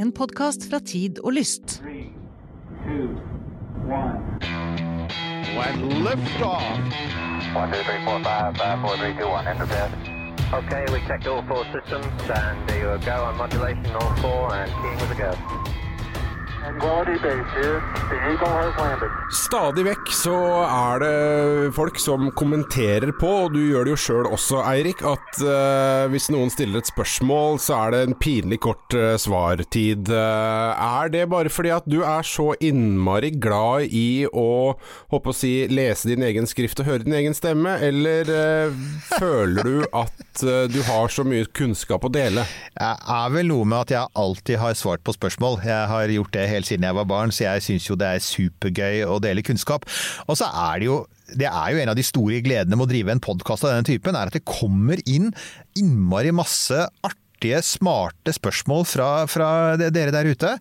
En podkast fra Tid og Lyst. Three, two, and lift off. One, two, three, four, five, five, four, three, two, one. Okay, we checked all four systems and there you go on modulation all four and keying with a go. Stadig vekk så er det folk som kommenterer på, og du gjør det jo sjøl også, Eirik, at uh, hvis noen stiller et spørsmål, så er det en pinlig kort uh, svartid. Uh, er det bare fordi at du er så innmari glad i å håper å si lese din egen skrift og høre din egen stemme, eller føler du at du har så mye kunnskap å dele? Jeg er vel noe med at jeg alltid har svart på spørsmål. Jeg har gjort det helt siden jeg var barn, så jeg syns jo det er supergøy å dele kunnskap. Og så er det jo det er jo en av de store gledene med å drive en podkast av denne typen, er at det kommer inn innmari masse artige smarte spørsmål fra, fra dere der ute.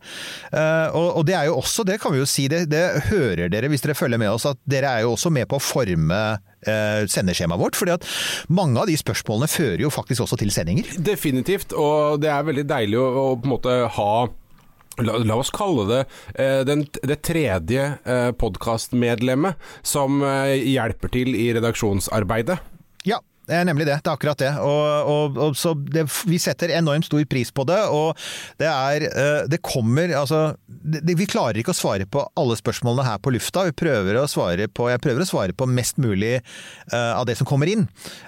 Eh, og, og det er jo også, det kan vi jo si, det, det hører dere hvis dere følger med oss, at dere er jo også med på å forme eh, sendeskjemaet vårt. fordi at mange av de spørsmålene fører jo faktisk også til sendinger. Definitivt, og det er veldig deilig å, å på en måte ha La, la oss kalle det eh, den, det tredje eh, podkastmedlemmet som eh, hjelper til i redaksjonsarbeidet. Det er nemlig det. Det er akkurat det. Og, og, og så det, vi setter enormt stor pris på det. Og det er eh, Det kommer Altså det, Vi klarer ikke å svare på alle spørsmålene her på lufta. Vi prøver å svare på Jeg prøver å svare på mest mulig uh, av det som kommer inn.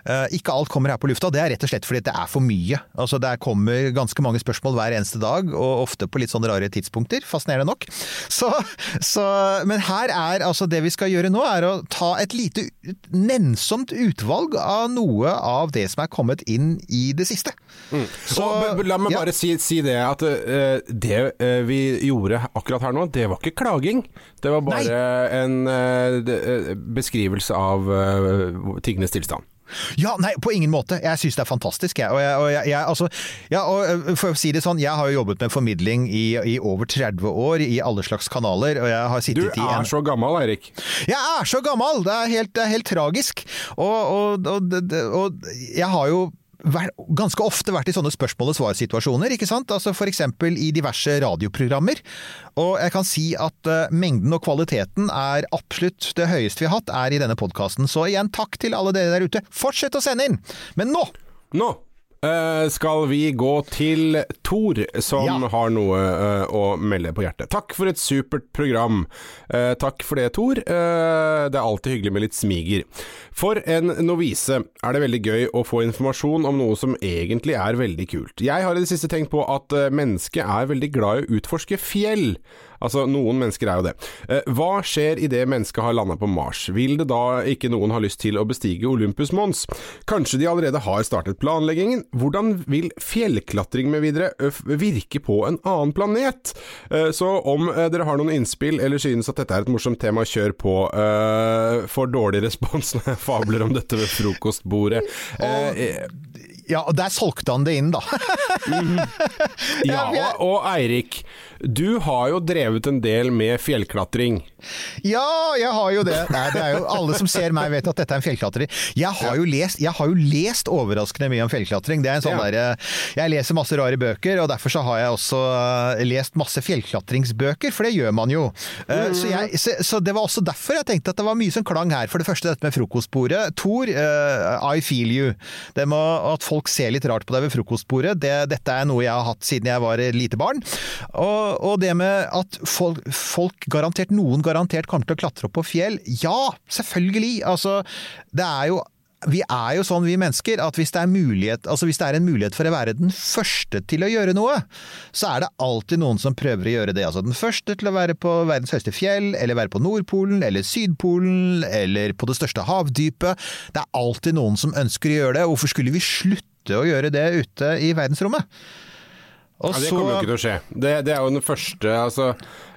Uh, ikke alt kommer her på lufta. Det er rett og slett fordi det er for mye. Altså Det kommer ganske mange spørsmål hver eneste dag, og ofte på litt sånn rare tidspunkter. Fascinerende nok. Så, så Men her er altså Det vi skal gjøre nå, er å ta et lite nennsomt utvalg av noe av det som er kommet inn i det siste. Så, og, la meg ja. bare si, si det at uh, det uh, vi gjorde akkurat her nå, det var ikke klaging. Det var bare en uh, beskrivelse av tingenes tilstand. Ja, nei, på ingen måte. Jeg syns det er fantastisk, jeg. Og jeg, og jeg, jeg altså, ja, og for å si det sånn, jeg har jo jobbet med formidling i, i over 30 år i alle slags kanaler, og jeg har Du sittet i er en så gammel, Eirik. Jeg er så gammel! Det er helt, det er helt tragisk. Og, og, jeg har jo ganske ofte vært i sånne spørsmål og svar-situasjoner, ikke sant? Altså for eksempel i diverse radioprogrammer. Og jeg kan si at eh, mengden og kvaliteten er absolutt det høyeste vi har hatt, er i denne podkasten. Så igjen, takk til alle dere der ute. Fortsett å sende inn! Men nå! Nå eh, skal vi gå til Tor, som Ja. har noe uh, å melde på hjertet. Takk for et supert program. Uh, takk for det, Tor. Det er alltid hyggelig med litt smiger. For en novise er det veldig gøy å få informasjon om noe som egentlig er veldig kult. Jeg har i det siste tenkt på at mennesket er veldig glad i å utforske fjell. Altså, noen mennesker er jo det. Eh, hva skjer idet mennesket har landa på Mars? Vil det da ikke noen ha lyst til å bestige Olympus Mons? Kanskje de allerede har startet planleggingen? Hvordan vil fjellklatring med videre virke på en annen planet? Eh, så om eh, dere har noen innspill, eller synes at dette er et morsomt tema, kjør på. Eh, får dårlig respons når jeg fabler om dette ved frokostbordet. Eh, eh, Ja, og der solgte han det inn, da. ja, og, og Eirik, du har jo drevet en del med fjellklatring. Ja, jeg har jo det. Nei, det er jo Alle som ser meg vet at dette er en fjellklatrer. Jeg har jo lest, jeg har jo lest overraskende mye om fjellklatring. Det er en sånn Ja. der, Jeg leser masse rare bøker, og derfor så har jeg også eh, lest masse fjellklatringsbøker, for det gjør man jo. Mm. Så, jeg, så, så det var også derfor jeg tenkte at det var mye som klang her. For det første dette med frokostbordet. Tor, uh, I feel you. Det med at folk ser litt rart på deg ved frokostbordet, det, dette er noe jeg har hatt siden jeg var lite barn. Og, og det med at folk, folk garantert, noen garantert kommer til å klatre opp på fjell. Ja, selvfølgelig! Altså, det er jo vi er jo sånn, vi mennesker, at hvis det, mulighet, altså hvis det er en mulighet for å være den første til å gjøre noe, så er det alltid noen som prøver å gjøre det. Altså den første til å være på verdens høyeste fjell, eller være på Nordpolen, eller Sydpolen, eller på det største havdypet. Det er alltid noen som ønsker å gjøre det. Hvorfor skulle vi slutte å gjøre det ute i verdensrommet? Og Ja, det kommer jo ikke til å skje. Det, det er jo den første altså,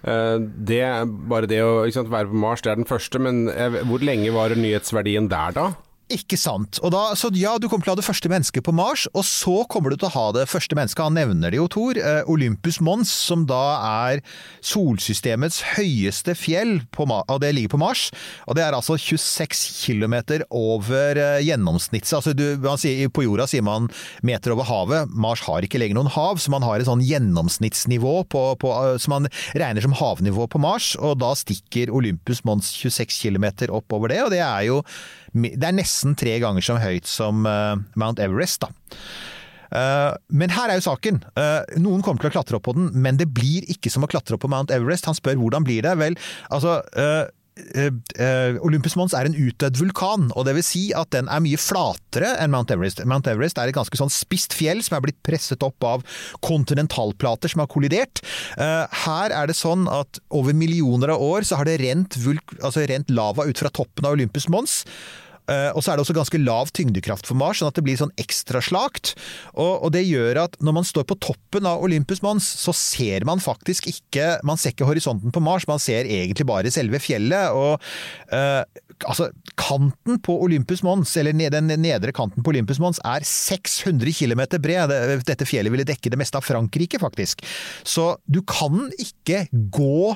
eh, det, Bare det å sant, være på Mars, det er den første, men hvor lenge varer nyhetsverdien der, da? Ikke sant. Og da, så ja, du kommer til å ha det første mennesket på Mars, og så kommer du til å ha det første mennesket. Han nevner det jo, Thor. Eh, Olympus Mons, som da er solsystemets høyeste fjell, på, og det ligger på Mars. Og det er altså 26 km over gjennomsnittet. gjennomsnitts... Altså du, sier, på jorda sier man meter over havet. Mars har ikke lenger noen hav, så man har et sånn gjennomsnittsnivå på, på, eh, som man regner som havnivå på Mars, og da stikker Olympus Mons 26 km oppover det, og det er jo det er nesten tre ganger så høyt som eh, Mount Everest, da. Eh, men her er jo saken. Eh, noen kommer til å klatre opp på den, men det blir ikke som å klatre opp på Mount Everest. Han spør hvordan blir det? Vel, altså Olympus Mons er en utdødd vulkan, og det vil si at den er mye flatere enn Mount Everest. Mount Everest er et ganske sånn spisst fjell som er blitt presset opp av kontinentalplater som har kollidert. Her er det sånn at over millioner av år så har det rent, altså rent lava ut fra toppen av Olympus Mons. Eh, og så er det også ganske lav tyngdekraft for Mars, sånn at det blir sånn ekstra slakt. Og, og det gjør at når man står på toppen av Olympus Mons, så ser man faktisk ikke Man ser ikke horisonten på Mars, man ser egentlig bare selve fjellet. Og eh, altså, kanten på Olympus Mons, eller den nedre kanten på Olympus Mons, er 600 km bred. Dette fjellet ville dekke det meste av Frankrike, faktisk. Så du kan ikke gå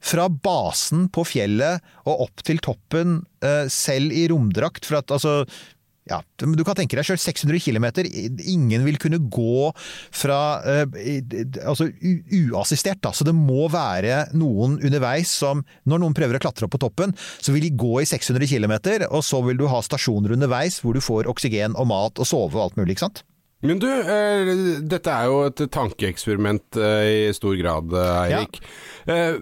fra basen på fjellet og opp til toppen, eh, selv i romdrakt. For at altså ja, du kan tenke deg selv 600 km. Ingen vil kunne gå fra eh, altså uassistert, da. Så det må være noen underveis som Når noen prøver å klatre opp på toppen, så vil de gå i 600 km, og så vil du ha stasjoner underveis hvor du får oksygen og mat og sove og alt mulig, ikke sant? Men du, eh, dette er jo et tankeeksperiment eh, i stor grad, eh, Eirik. Eh,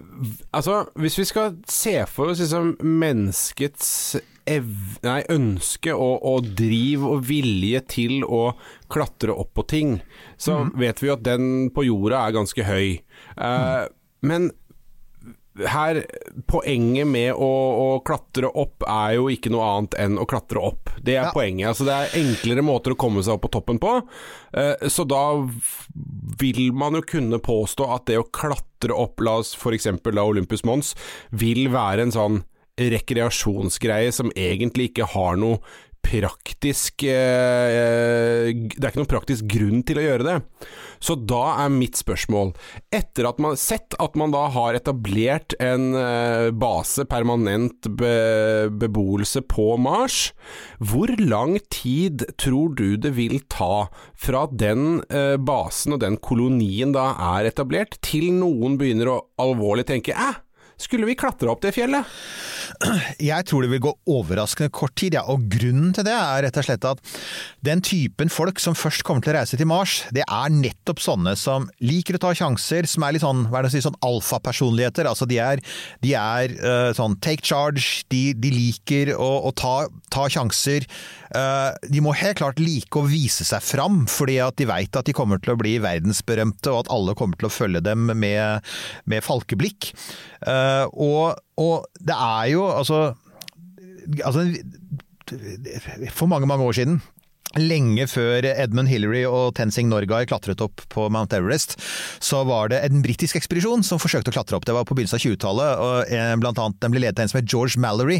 altså, hvis vi skal se for oss liksom menneskets ev nei, ønske og, og driv og vilje til å klatre opp på ting, så vet vi jo at den på jorda er ganske høy. Eh, Men her, poenget med å, å klatre opp er jo ikke noe annet enn å klatre opp. Det er Ja. poenget. Altså, det er enklere måter å komme seg opp på toppen på. Eh, Så da vil man jo kunne påstå at det å klatre opp, la oss f.eks. la Olympus Mons, vil være en sånn rekreasjonsgreie som egentlig ikke har noe praktisk eh, Det er ikke noen praktisk grunn til å gjøre det. Så da er mitt spørsmål Etter at man sett at man da har etablert en eh, base, permanent be, beboelse på Mars, hvor lang tid tror du det vil ta fra den eh, basen og den kolonien da er etablert, til noen begynner å alvorlig tenke Æh, skulle vi klatre opp det fjellet? Jeg tror det vil gå overraskende kort tid, ja. og grunnen til det er rett og slett at den typen folk som først kommer til å reise til Mars, det er nettopp sånne som liker å ta sjanser, som er litt sånn, hva er det å si, sånn alfapersonligheter. Altså de er, de er uh, sånn take charge, de, de liker å, å ta, ta sjanser. Uh, de må helt klart like å vise seg fram, fordi at de veit at de kommer til å bli verdensberømte, og at alle kommer til å følge dem med, med falkeblikk. Eh, og, og det er jo altså, altså For mange, mange år siden Lenge før Edmund Hillary og Tenzing Norgay klatret opp på Mount Everest, så var det en britisk ekspedisjon som forsøkte å klatre opp. Det var på begynnelsen av 20-tallet, og eh, blant annet den ble ledet av en som het George Mallory.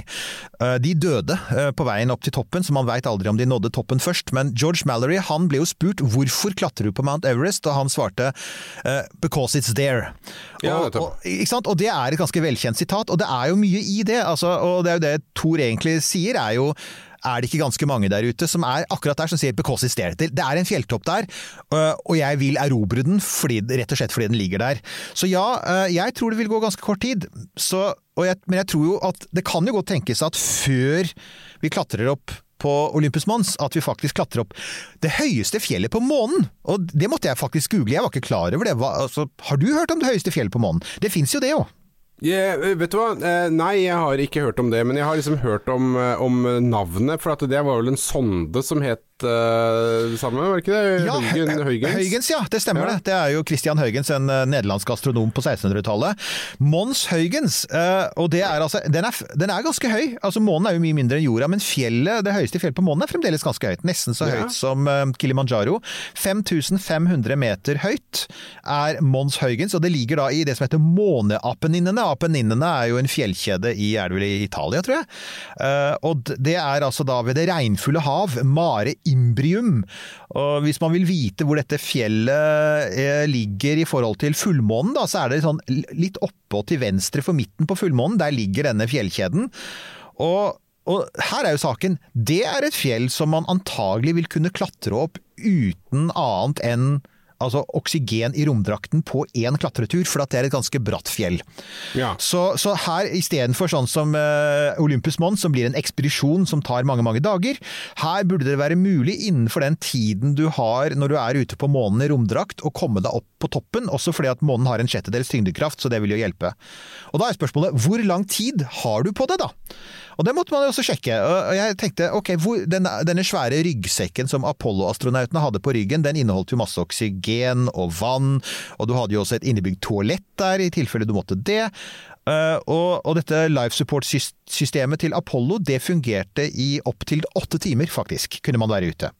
Eh, De døde eh, på veien opp til toppen, så man veit aldri om de nådde toppen først. Men George Mallory han ble jo spurt hvorfor klatrer du på Mount Everest, og han svarte 'because it's there'. Ja, og, og, og det er et ganske velkjent sitat, og det er jo mye i det. Altså, og det er jo det Thor egentlig sier, er jo er det ikke ganske mange der ute som er akkurat der som sier 'because it's? Det er en fjelltopp der, øh, og jeg vil erobre den fordi, rett og slett fordi den ligger der. Så ja, øh, jeg tror det vil gå ganske kort tid. Så, jeg, men jeg tror jo at det kan jo godt tenkes at før vi klatrer opp på Olympus Mons, at vi faktisk klatrer opp det høyeste fjellet på månen! Og det måtte jeg faktisk google, jeg var ikke klar over det. Hva, altså, har du hørt om det høyeste fjellet på månen? Det fins jo det jo. Ja, vet du hva, Eh, nei jeg har ikke hørt om det, men jeg har liksom hørt om, eh, om navnet, for det var vel en sonde som het det samme, var det ikke det? Ja, Høygen, Høygens? Høygens, ja, det stemmer Ja. det. Det er jo Christian Høygens, en eh, nederlandsk astronom på 1600-tallet. Mons Høygens, eh, og det er altså, den er, den er ganske høy. Altså Månen er jo mye mindre enn jorda, men fjellet, det høyeste fjellet på månen er fremdeles ganske høyt. Nesten så Ja. høyt som eh, Kilimanjaro. 5500 meter høyt er Mons Høygens, og det ligger da i det som heter Måneapenninene. Apeninnene er jo en fjellkjede i, er det vel i Italia, tror jeg. Eh, og det er altså da ved det regnfulle hav, Mare Imbrium. Og hvis man vil vite hvor dette fjellet eh, ligger i forhold til fullmånen, da, så er det sånn litt oppe og til venstre for midten på fullmånen. Der ligger denne fjellkjeden. Og og her er jo saken. Det er et fjell som man antagelig vil kunne klatre opp uten annet enn altså oksygen i romdrakten på én klatretur, for at det er et ganske bratt fjell. Ja. Så, så her istedenfor sånn som uh, Olympus Mons, som blir en ekspedisjon som tar mange mange dager, her burde det være mulig innenfor den tiden du har når du er ute på månen i romdrakt, å komme deg opp på toppen, også fordi at månen har en sjettedels tyngdekraft, så det vil jo hjelpe. Og da er spørsmålet, hvor lang tid har du på det da? Og det måtte man jo også sjekke. Og jeg tenkte, ok, hvor, denne, denne svære ryggsekken som Apollo-astronautene hadde på ryggen, den inneholdt jo masse oksygen og vann, og du hadde jo også et innebygd toalett der, i tilfelle du måtte det. Eh, og dette life support-systemet til Apollo, det fungerte i opptil åtte timer, faktisk, kunne man være ute.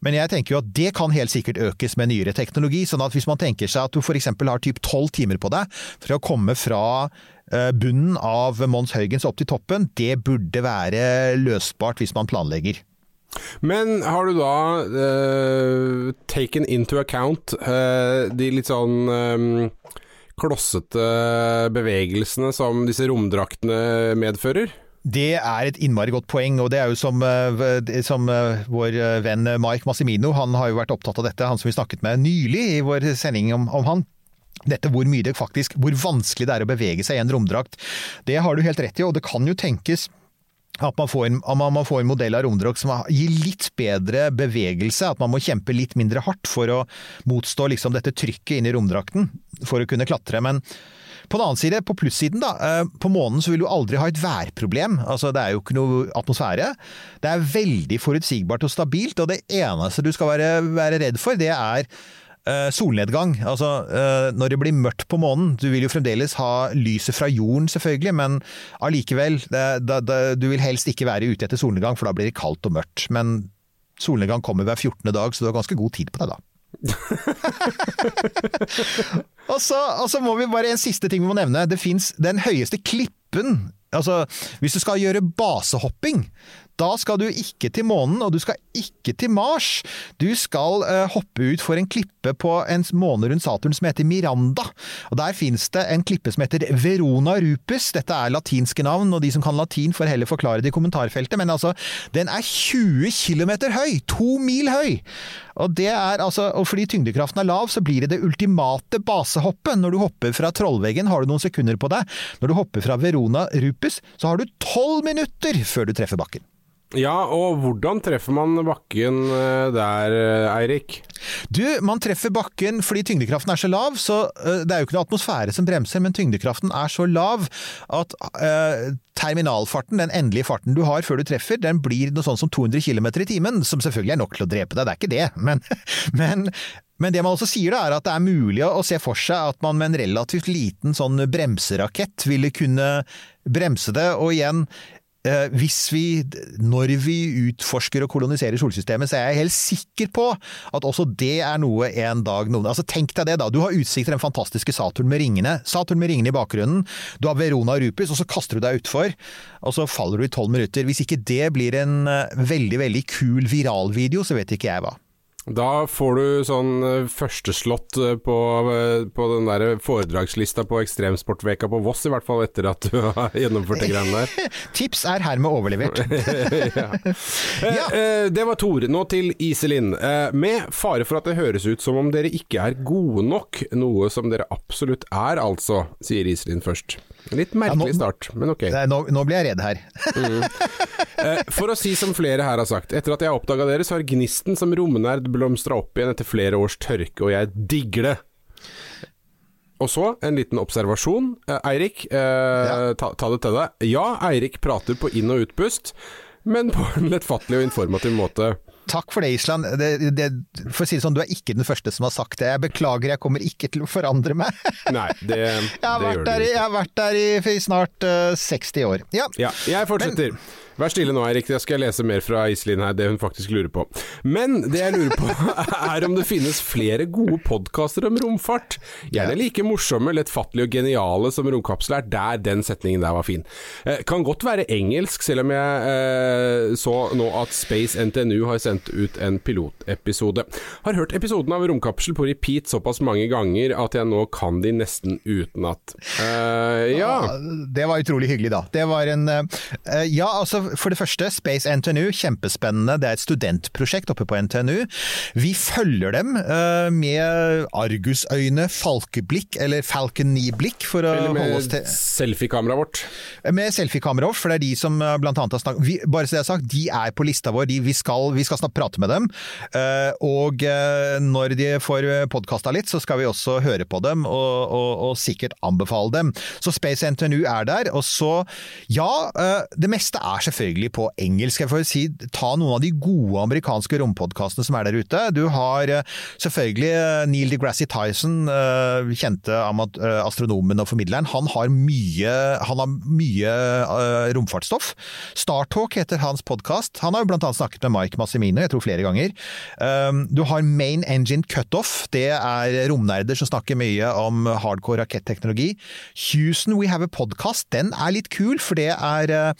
Men jeg tenker jo at det kan helt sikkert økes med nyere teknologi. sånn at hvis man tenker seg at du f.eks. har typ tolv timer på deg for å komme fra eh, bunnen av Mons Høygens opp til toppen, det burde være løsbart hvis man planlegger. Men har du da uh, taken into account uh, de litt sånn um, klossete bevegelsene som disse romdraktene medfører? Det er et innmari godt poeng, og det er jo som, som vår venn Mike Massimino, han har jo vært opptatt av dette, han som vi snakket med nylig i vår sending om, om han. Dette hvor mye det faktisk, hvor vanskelig det er å bevege seg i en romdrakt. Det har du helt rett i, og det kan jo tenkes at man får, en, man man får en modell av romdrakt som gir litt bedre bevegelse, at man må kjempe litt mindre hardt for å motstå liksom dette trykket inn i romdrakten for å kunne klatre. Men på den annen side, på plussiden da, eh, på månen så vil du aldri ha et værproblem. Altså det er jo ikke noe atmosfære. Det er veldig forutsigbart og stabilt, og det eneste du skal være, være redd for, det er solnedgang. Altså eh, når det blir mørkt på månen. Du vil jo fremdeles ha lyset fra jorden, selvfølgelig, men allikevel. Du vil helst ikke være ute etter solnedgang, for da blir det kaldt og mørkt. Men solnedgang kommer hver 14. dag, så du har ganske god tid på deg da. og, så, og så må vi bare en siste ting vi må nevne. Det fins den høyeste klippen. Altså, hvis du skal gjøre basehopping, da skal du ikke til månen, og du skal ikke til Mars. Du skal eh, hoppe ut for en klippe på en måne rundt Saturn som heter Miranda. Og Der fins det en klippe som heter Verona Rupus. Dette er latinske navn, og de som kan latin får heller forklare det i kommentarfeltet. Men altså, den er 20 km høy! To mil høy! Og, altså, og fordi tyngdekraften er lav, så blir det det ultimate basehoppet. Når du hopper fra Trollveggen, har du noen sekunder på deg. Når du hopper fra Verona Rupus, så har du tolv minutter før du treffer bakken. Ja, og hvordan treffer man bakken eh, der, eh, Eirik? Du, man treffer bakken fordi tyngdekraften er så lav, så øh, det er jo ikke noe atmosfære som bremser, men tyngdekraften er så lav at øh, terminalfarten, den endelige farten du har før du treffer, den blir noe sånn som 200 km i timen, som selvfølgelig er nok til å drepe deg, det er ikke det, men, men men det man også sier da, er at det er mulig å se for seg at man med en relativt liten sånn bremserakett ville kunne bremse det, og igjen eh, hvis vi, når vi utforsker og koloniserer solsystemet, så er jeg helt sikker på at også det er noe en dag noen Altså Tenk deg det, da. Du har utsikt til den fantastiske Saturn med ringene. Saturn med ringene i bakgrunnen. Du har Verona Rupis, og så kaster du deg utfor. Og så faller du i tolv minutter. Hvis ikke det blir en eh, veldig, veldig kul viralvideo, så vet ikke jeg hva. Da får du sånn eh, førsteslått eh, på, eh, på den der foredragslista på Ekstremsportveka på Voss, i hvert fall etter at du har gjennomført de greiene der. Tips er hermed overlevert. ja. eh, det var Tore. Nå til Iselin. Eh, med fare for at det høres ut som om dere ikke er gode nok, noe som dere absolutt er altså, sier Iselin først. Litt merkelig Ja, start, men ok. Nå, nå blir jeg redd her. mm. For å si som flere her har sagt, etter at jeg oppdaga dere, så har gnisten som romnerd blomstra opp igjen etter flere års tørke, og jeg digger det. Og så en liten observasjon. Eh, Eirik, eh, ta, ta det til deg. Ja, Eirik prater på inn- og utpust, men på en lettfattelig og informativ måte. Takk for det, Island. Det, det, for å si det sånn, du er ikke den første som har sagt det. Jeg beklager, jeg kommer ikke til å forandre meg. Nei, det, Jeg har, det gjør der, du i- jeg har vært der i, i snart uh, 60 år. Ja. Ja, jeg fortsetter. Vær stille nå, Eirik. Jeg skal lese mer fra Iselin her, det hun faktisk lurer på. Men det jeg lurer på, er om det finnes flere gode podkaster om romfart. Gjerne like morsomme, lettfattelige og geniale som Romkapsel er. Der den setningen der var fin. Eh, kan godt være engelsk, selv om jeg eh, så nå at Space NTNU har sendt ut en pilotepisode. Har hørt episoden av Romkapsel på repeat såpass mange ganger at jeg nå kan de nesten utenat. Uh, ja. Det var utrolig hyggelig, da. Det var en uh, Ja, altså, for det første, Space NTNU, kjempespennende. Det er et studentprosjekt oppe på NTNU. Vi følger dem uh, med argusøyne, falkeblikk, eller falcony-blikk, for å Eller holde oss med til selfiekameraet vårt. Med selfiekamera, for det er de som blant annet har snakket Bare så det er sagt, de er på lista vår. De, vi, skal, vi skal snart prate med dem. Eh, og eh, når de får podkasta litt, så skal vi også høre på dem, og, og, og sikkert anbefale dem. Så Space NTNU er der. Og så, ja, eh, det meste er selvfølgelig på engelsk. Jeg får si, ta noen av de gode amerikanske rompodkastene som er der ute. Du har eh, selvfølgelig eh, Neil deGrasse Tyson, eh, kjente eh, astronomen og formidleren. Han har mye, han har mye eh, romfartsstoff. Startalk heter hans podkast. Han har jo blant annet snakket med Mike Massimino, jeg tror flere ganger. Um, Du har Main Engine Cutoff. Det er romnerder som snakker mye om hardcore raketteknologi. Houston We Have a Podcast, den er litt kul, for det er eh,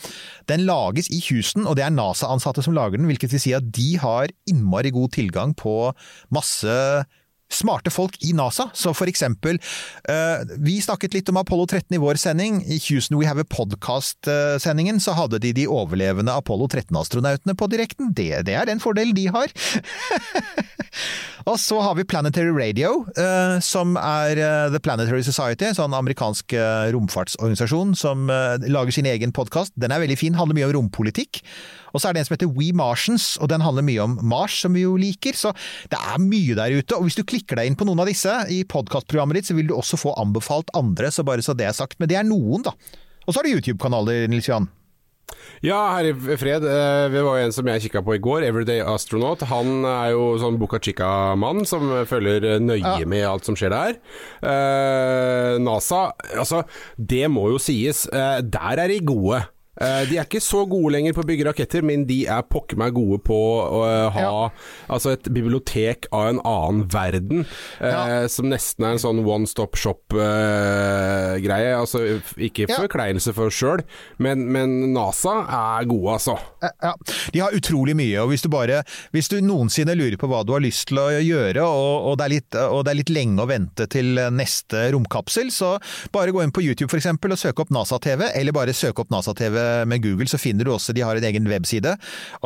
Den lages i Houston, og det er NASA-ansatte som lager den, hvilket vil si at de har innmari god tilgang på masse smarte folk i NASA. Så for eksempel, uh, vi snakket litt om Apollo 13 i vår sending. I Houston We Have a Podcast-sendingen så hadde de de overlevende Apollo 13-astronautene på direkten. Det, det er den fordelen de har. Og så har vi Planetary Radio, uh, som er uh, The Planetary Society, en sånn amerikansk eh, romfartsorganisasjon som eh, lager sin egen podkast. Den er veldig fin, handler mye om rompolitikk. Og så er det en som heter We Martians, og den handler mye om Mars, som vi jo liker. Så det er mye der ute. Og hvis du klikker deg inn på noen av disse i podkastprogrammet ditt, så vil du også få anbefalt andre, så bare så det er sagt. Men det er noen, da. Og så har du YouTube-kanaler, Nils Johan. Ja, herre fred. eh, Det var jo en som jeg kikka på i går, Everyday Astronaut. Han er jo sånn Boca Chica-mann som følger eh, nøye med alt som skjer der. Eh, NASA, altså, det må jo sies. eh, der er de gode. Eh, De er ikke så gode lenger på å bygge raketter, men de er pokker meg gode på å eh, ha Ja. altså et bibliotek av en annen verden, eh, Ja. som nesten er en sånn one stop shop-greie. altså ikke forkleinelse for oss sjøl, men, men NASA er gode, altså. Ja, De har utrolig mye, og hvis du bare Hvis du noensinne lurer på hva du har lyst til å gjøre, og, og, det, er litt, og det er litt lenge å vente til neste romkapsel, så bare gå inn på YouTube for eksempel, og søk opp NASA-TV, eller bare søk opp NASA-TV med Google, så finner du også de har en egen webside.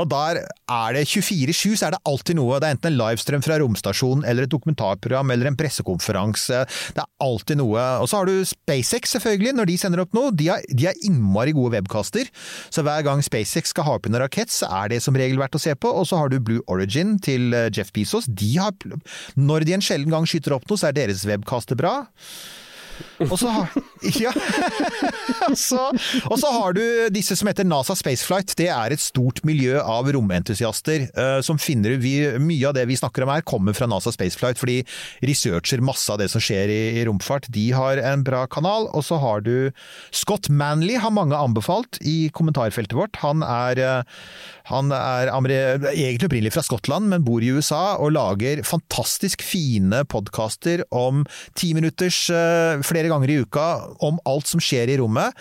Og der er det 24-7, så er det alltid noe. Det er enten en livestrøm fra romstasjonen, eller et dokumentarprogram, eller en pressekonferanse. Det er alltid noe. Og så har du SpaceX, selvfølgelig, når de sender opp noe. De har, de har innmari gode webkaster, så hver gang SpaceX skal ha opp en rakett, så er det som regel verdt å se på. Og så har du Blue Origin til eh, Jeff Bezos. De har, når de en sjelden gang skyter opp noe, så er deres webkaster bra. Og så, har- ja. så, og så har du disse som heter NASA Spaceflight. Det er et stort miljø av romentusiaster uh, som finner vi, Mye av det vi snakker om her, kommer fra NASA Spaceflight, for de researcher masse av det som skjer i, i romfart. De har en bra kanal. Og så har du Scott Manley, har mange anbefalt i kommentarfeltet vårt. Han er, eh, han er egentlig opprinnelig fra Skottland, men bor i USA og lager fantastisk fine podkaster om ti minutters uh, flere ganger i uka om alt som skjer i rommet.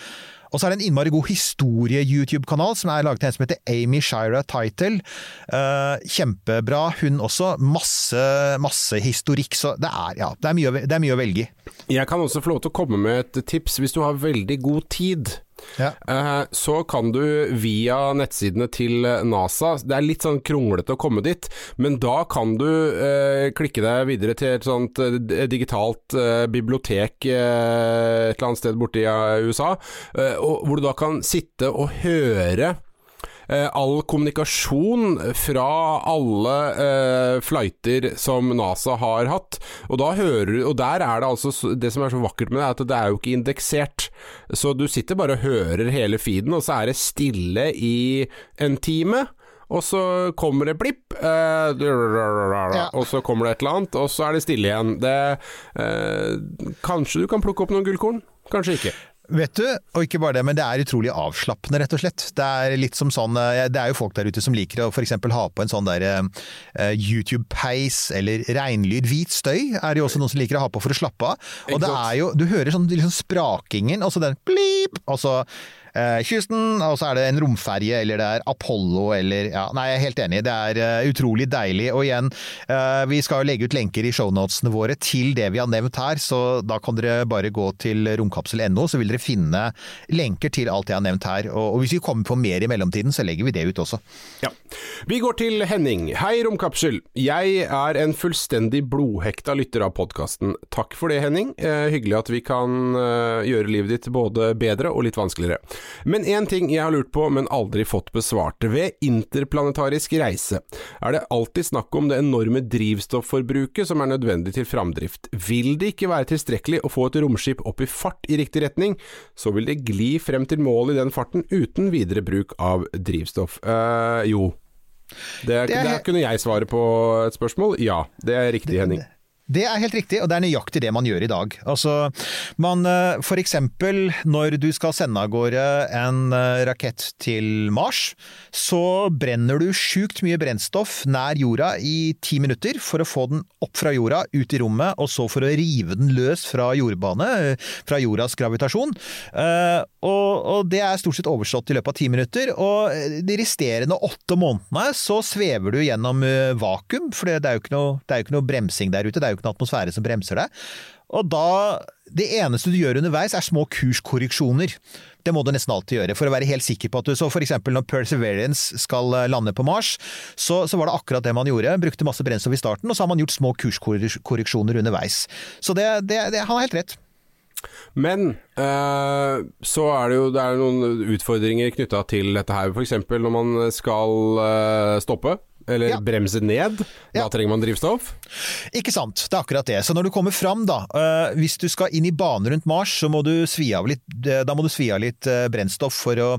Og så er det en innmari god historie-YouTube-kanal som er laget av en som heter Amy Shira Title. Uh, kjempebra, hun også. Masse, masse historikk, så det er, ja, det er, mye, det er mye å velge i. Jeg kan også få lov til å komme med et tips hvis du har veldig god tid. Ja. Eh, Så kan du via nettsidene til NASA Det er litt sånn kronglete å komme dit, men da kan du eh, klikke deg videre til et sånt eh, digitalt eh, bibliotek eh, et eller annet sted borte i eh, USA, og, hvor du da kan sitte og høre all kommunikasjon fra alle eh, flighter som NASA har hatt. Og, hører, og der er det altså Det som er så vakkert med det, er at det er jo ikke indeksert. Så du sitter bare og hører hele feeden, og så er det stille i en time. og så kommer det blipp, eh, Ja. og så kommer det et eller annet, og så er det stille igjen. Det, eh, kanskje du kan plukke opp noen gullkorn, kanskje ikke. Vet du, og ikke bare det, men det er utrolig avslappende, rett og slett. Det er litt som sånn eh, Det er jo folk der ute som liker å f.eks. ha på en sånn der uh, YouTube-peis eller regnlyd. Hvit støy er det jo også noen som liker å ha på for å slappe av. Og det er jo Du hører sånn liksom sprakingen, og så den blip, og så kysten, og så er det en romferje, eller det er Apollo, eller Ja, nei, jeg er helt enig. Det er eh, utrolig deilig. Og igjen, eh, vi skal jo legge ut lenker i shownotene våre til det vi har nevnt her, så da kan dere bare gå til romkapsel.no, så vil dere finne lenker til alt jeg har nevnt her. Og, hvis vi kommer på mer i mellomtiden, så legger vi det ut også. Ja. Vi går til Henning. Hei, Romkapsel. Jeg er en fullstendig blodhekta lytter av podkasten. Takk for det, Henning. Eh, hyggelig at vi kan eh, gjøre livet ditt både bedre og litt vanskeligere. Men én ting jeg har lurt på, men aldri fått besvart. Ved interplanetarisk reise, er det alltid snakk om det enorme drivstofforbruket som er nødvendig til framdrift. Vil det ikke være tilstrekkelig å få et romskip opp i fart i riktig retning, så vil det gli frem til målet i den farten uten videre bruk av drivstoff? Uh, jo. Det, Det der kunne jeg svare på et spørsmål. Ja, det er riktig, Henning. Det er helt riktig, og det er nøyaktig det man gjør i dag. Altså, man, eh, for eksempel når du skal sende av gårde en eh, rakett til Mars, så brenner du sjukt mye brennstoff nær jorda i ti minutter for å få den opp fra jorda, ut i rommet, og så for å rive den løs fra jordbane, eh, fra jordas gravitasjon. Og, det er stort sett overstått i løpet av ti minutter, og de resterende åtte månedene så svever du gjennom vakuum, for det er jo ikke noe, jo ikke noe bremsing der ute, det er jo ikke noe atmosfære som bremser deg. Og da Det eneste du gjør underveis, er små kurskorreksjoner. Det må du nesten alltid gjøre, for å være helt sikker på at du Så for eksempel når Perseverance skal eh, lande på Mars, så, så var det akkurat det man gjorde. Brukte masse brennstoff i starten, og så har man gjort små kurskorreksjoner underveis. Så det, det, det, han har helt rett. Men øh, så er det jo det er noen utfordringer knytta til dette her. F.eks. når man skal øh, stoppe, eller Ja. bremse ned. Da Ja. trenger man drivstoff. Ikke sant, det er akkurat det. Så når du kommer fram, da, øh, hvis du skal inn i bane rundt Mars, så må du svi av litt, da må du svi av litt øh, brennstoff for å,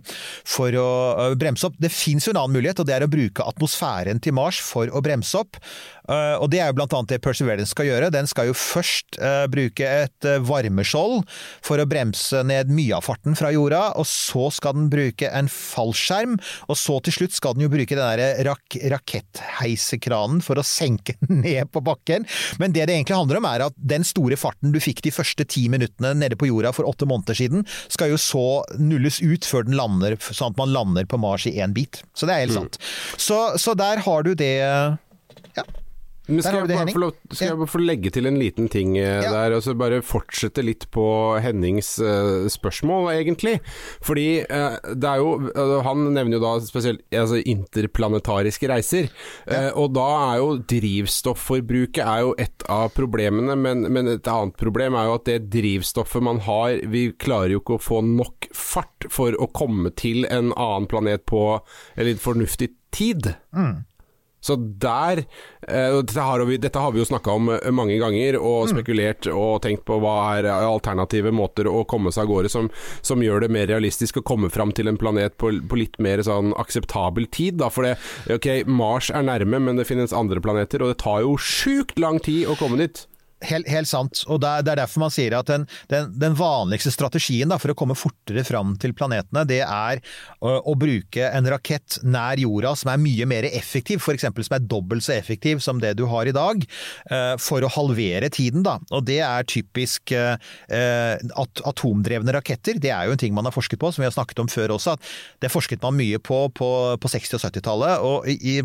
for å øh, bremse opp. Det fins jo en annen mulighet, og det er å bruke atmosfæren til Mars for å bremse opp. Uh, og det er jo blant annet det Perseverance skal gjøre. Den skal jo først uh, bruke et uh, varmeskjold for å bremse ned mye av farten fra jorda, og så skal den bruke en fallskjerm, og så til slutt skal den jo bruke den der rak rakettheisekranen for å senke den ned på bakken. Men det det egentlig handler om er at den store farten du fikk de første ti minuttene nede på jorda for åtte måneder siden, skal jo så nulles ut før den lander, sånn at man lander på Mars i én bit. Så det er helt sant. Så, så der har du det Ja. Men skal jeg bare lov, skal jeg bare få legge til en liten ting eh, Ja. der, og så bare fortsette litt på Hennings eh, spørsmål, egentlig. Fordi eh, det er jo eh, Han nevner jo da spesielt altså, interplanetariske reiser. Eh, og da er jo drivstofforbruket er jo et av problemene, men, men et annet problem er jo at det drivstoffet man har Vi klarer jo ikke å få nok fart for å komme til en annen planet på en litt fornuftig tid. Så der eh, dette, har vi, dette har vi jo snakka om eh, mange ganger, og spekulert og tenkt på hva er alternative måter å komme seg av gårde som, som gjør det mer realistisk å komme fram til en planet på, på litt mer sånn akseptabel tid. Da. For det, ok, Mars er nærme, men det finnes andre planeter, og det tar jo sjukt lang tid å komme dit. Helt, helt sant, og det er, er derfor man sier at den, den, den vanligste strategien da, for å komme fortere fram til planetene, det er å, å bruke en rakett nær jorda som er mye mer effektiv, f.eks. som er dobbelt så effektiv som det du har i dag, for å halvere tiden. Da. Og det er typisk at atomdrevne raketter. Det er jo en ting man har forsket på, som vi har snakket om før også. at Det forsket man mye på på, på 60- og 70-tallet. og i,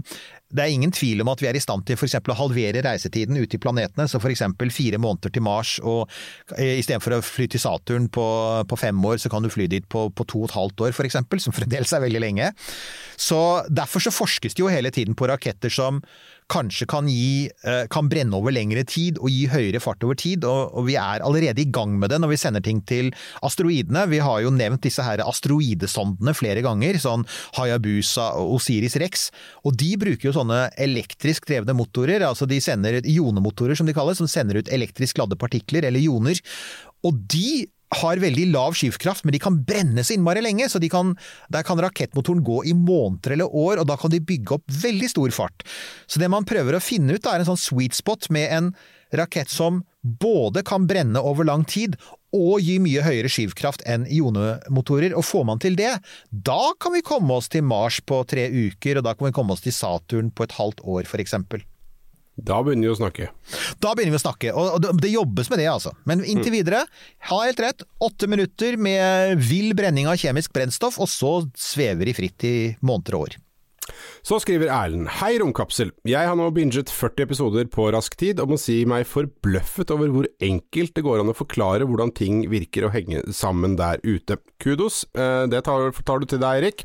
det er ingen tvil om at vi er i stand til f.eks. å halvere reisetiden ut til planetene. Så f.eks. fire måneder til Mars, og istedenfor å fly til Saturn på, på, fem år, så kan du fly dit på, på to og et halvt år f.eks., som fremdeles er veldig lenge. Så Derfor så forskes det jo hele tiden på raketter som kanskje kan, gi, kan brenne over lengre tid og gi høyere fart over tid, og, og vi er allerede i gang med det når vi sender ting til asteroidene. Vi har jo nevnt disse her asteroidesondene flere ganger, sånn Hayabusa og Osiris Rex, og de bruker jo sånne elektrisk drevne motorer, altså de sender ionemotorer som de kalles, som sender ut elektrisk ladde partikler, eller ioner, og de har veldig lav skivkraft, men de kan brenne så innmari lenge. så kan, Der kan rakettmotoren gå i måneder eller år, og da kan de bygge opp veldig stor fart. Så det man prøver å finne ut, er en sånn sweet spot med en rakett som både kan brenne over lang tid og gi mye høyere skivkraft enn ionemotorer. Og får man til det, da kan vi komme oss til Mars på tre uker, og da kan vi komme oss til Saturn på et halvt år, for eksempel. Da begynner vi å snakke. Da begynner vi å snakke, og det- det jobbes med det, altså. Men inntil videre, ha helt rett, åtte minutter med vill brenning av kjemisk brennstoff, og så svever de fritt i måneder og år. Så skriver Erlend Hei romkapsel. Jeg har nå binget 40 episoder på rask tid, og må si meg forbløffet over hvor enkelt det går an å forklare hvordan ting virker å henge sammen der ute. Kudos, eh, det tar, tar du til deg, Eirik.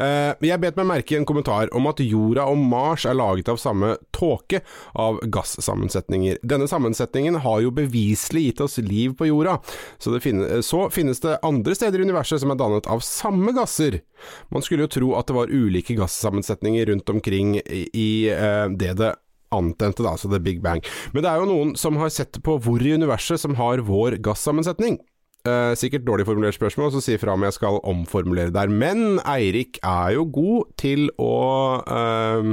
Eh, Jeg bet meg merke i en kommentar om at jorda og Mars er laget av samme tåke av gassammensetninger. Denne sammensetningen har jo beviselig gitt oss liv på jorda, så, det finne, så finnes det andre steder i universet som er dannet av samme gasser. Man skulle jo tro at det var ulike gassammensetninger rundt omkring i, i eh, det det antente, da, altså The Big Bang. Men det er jo noen som har sett på hvor i universet som har vår gassammensetning. Eh, sikkert dårlig formulert spørsmål, så si fra om jeg skal omformulere der. Men Eirik er jo god til å eh,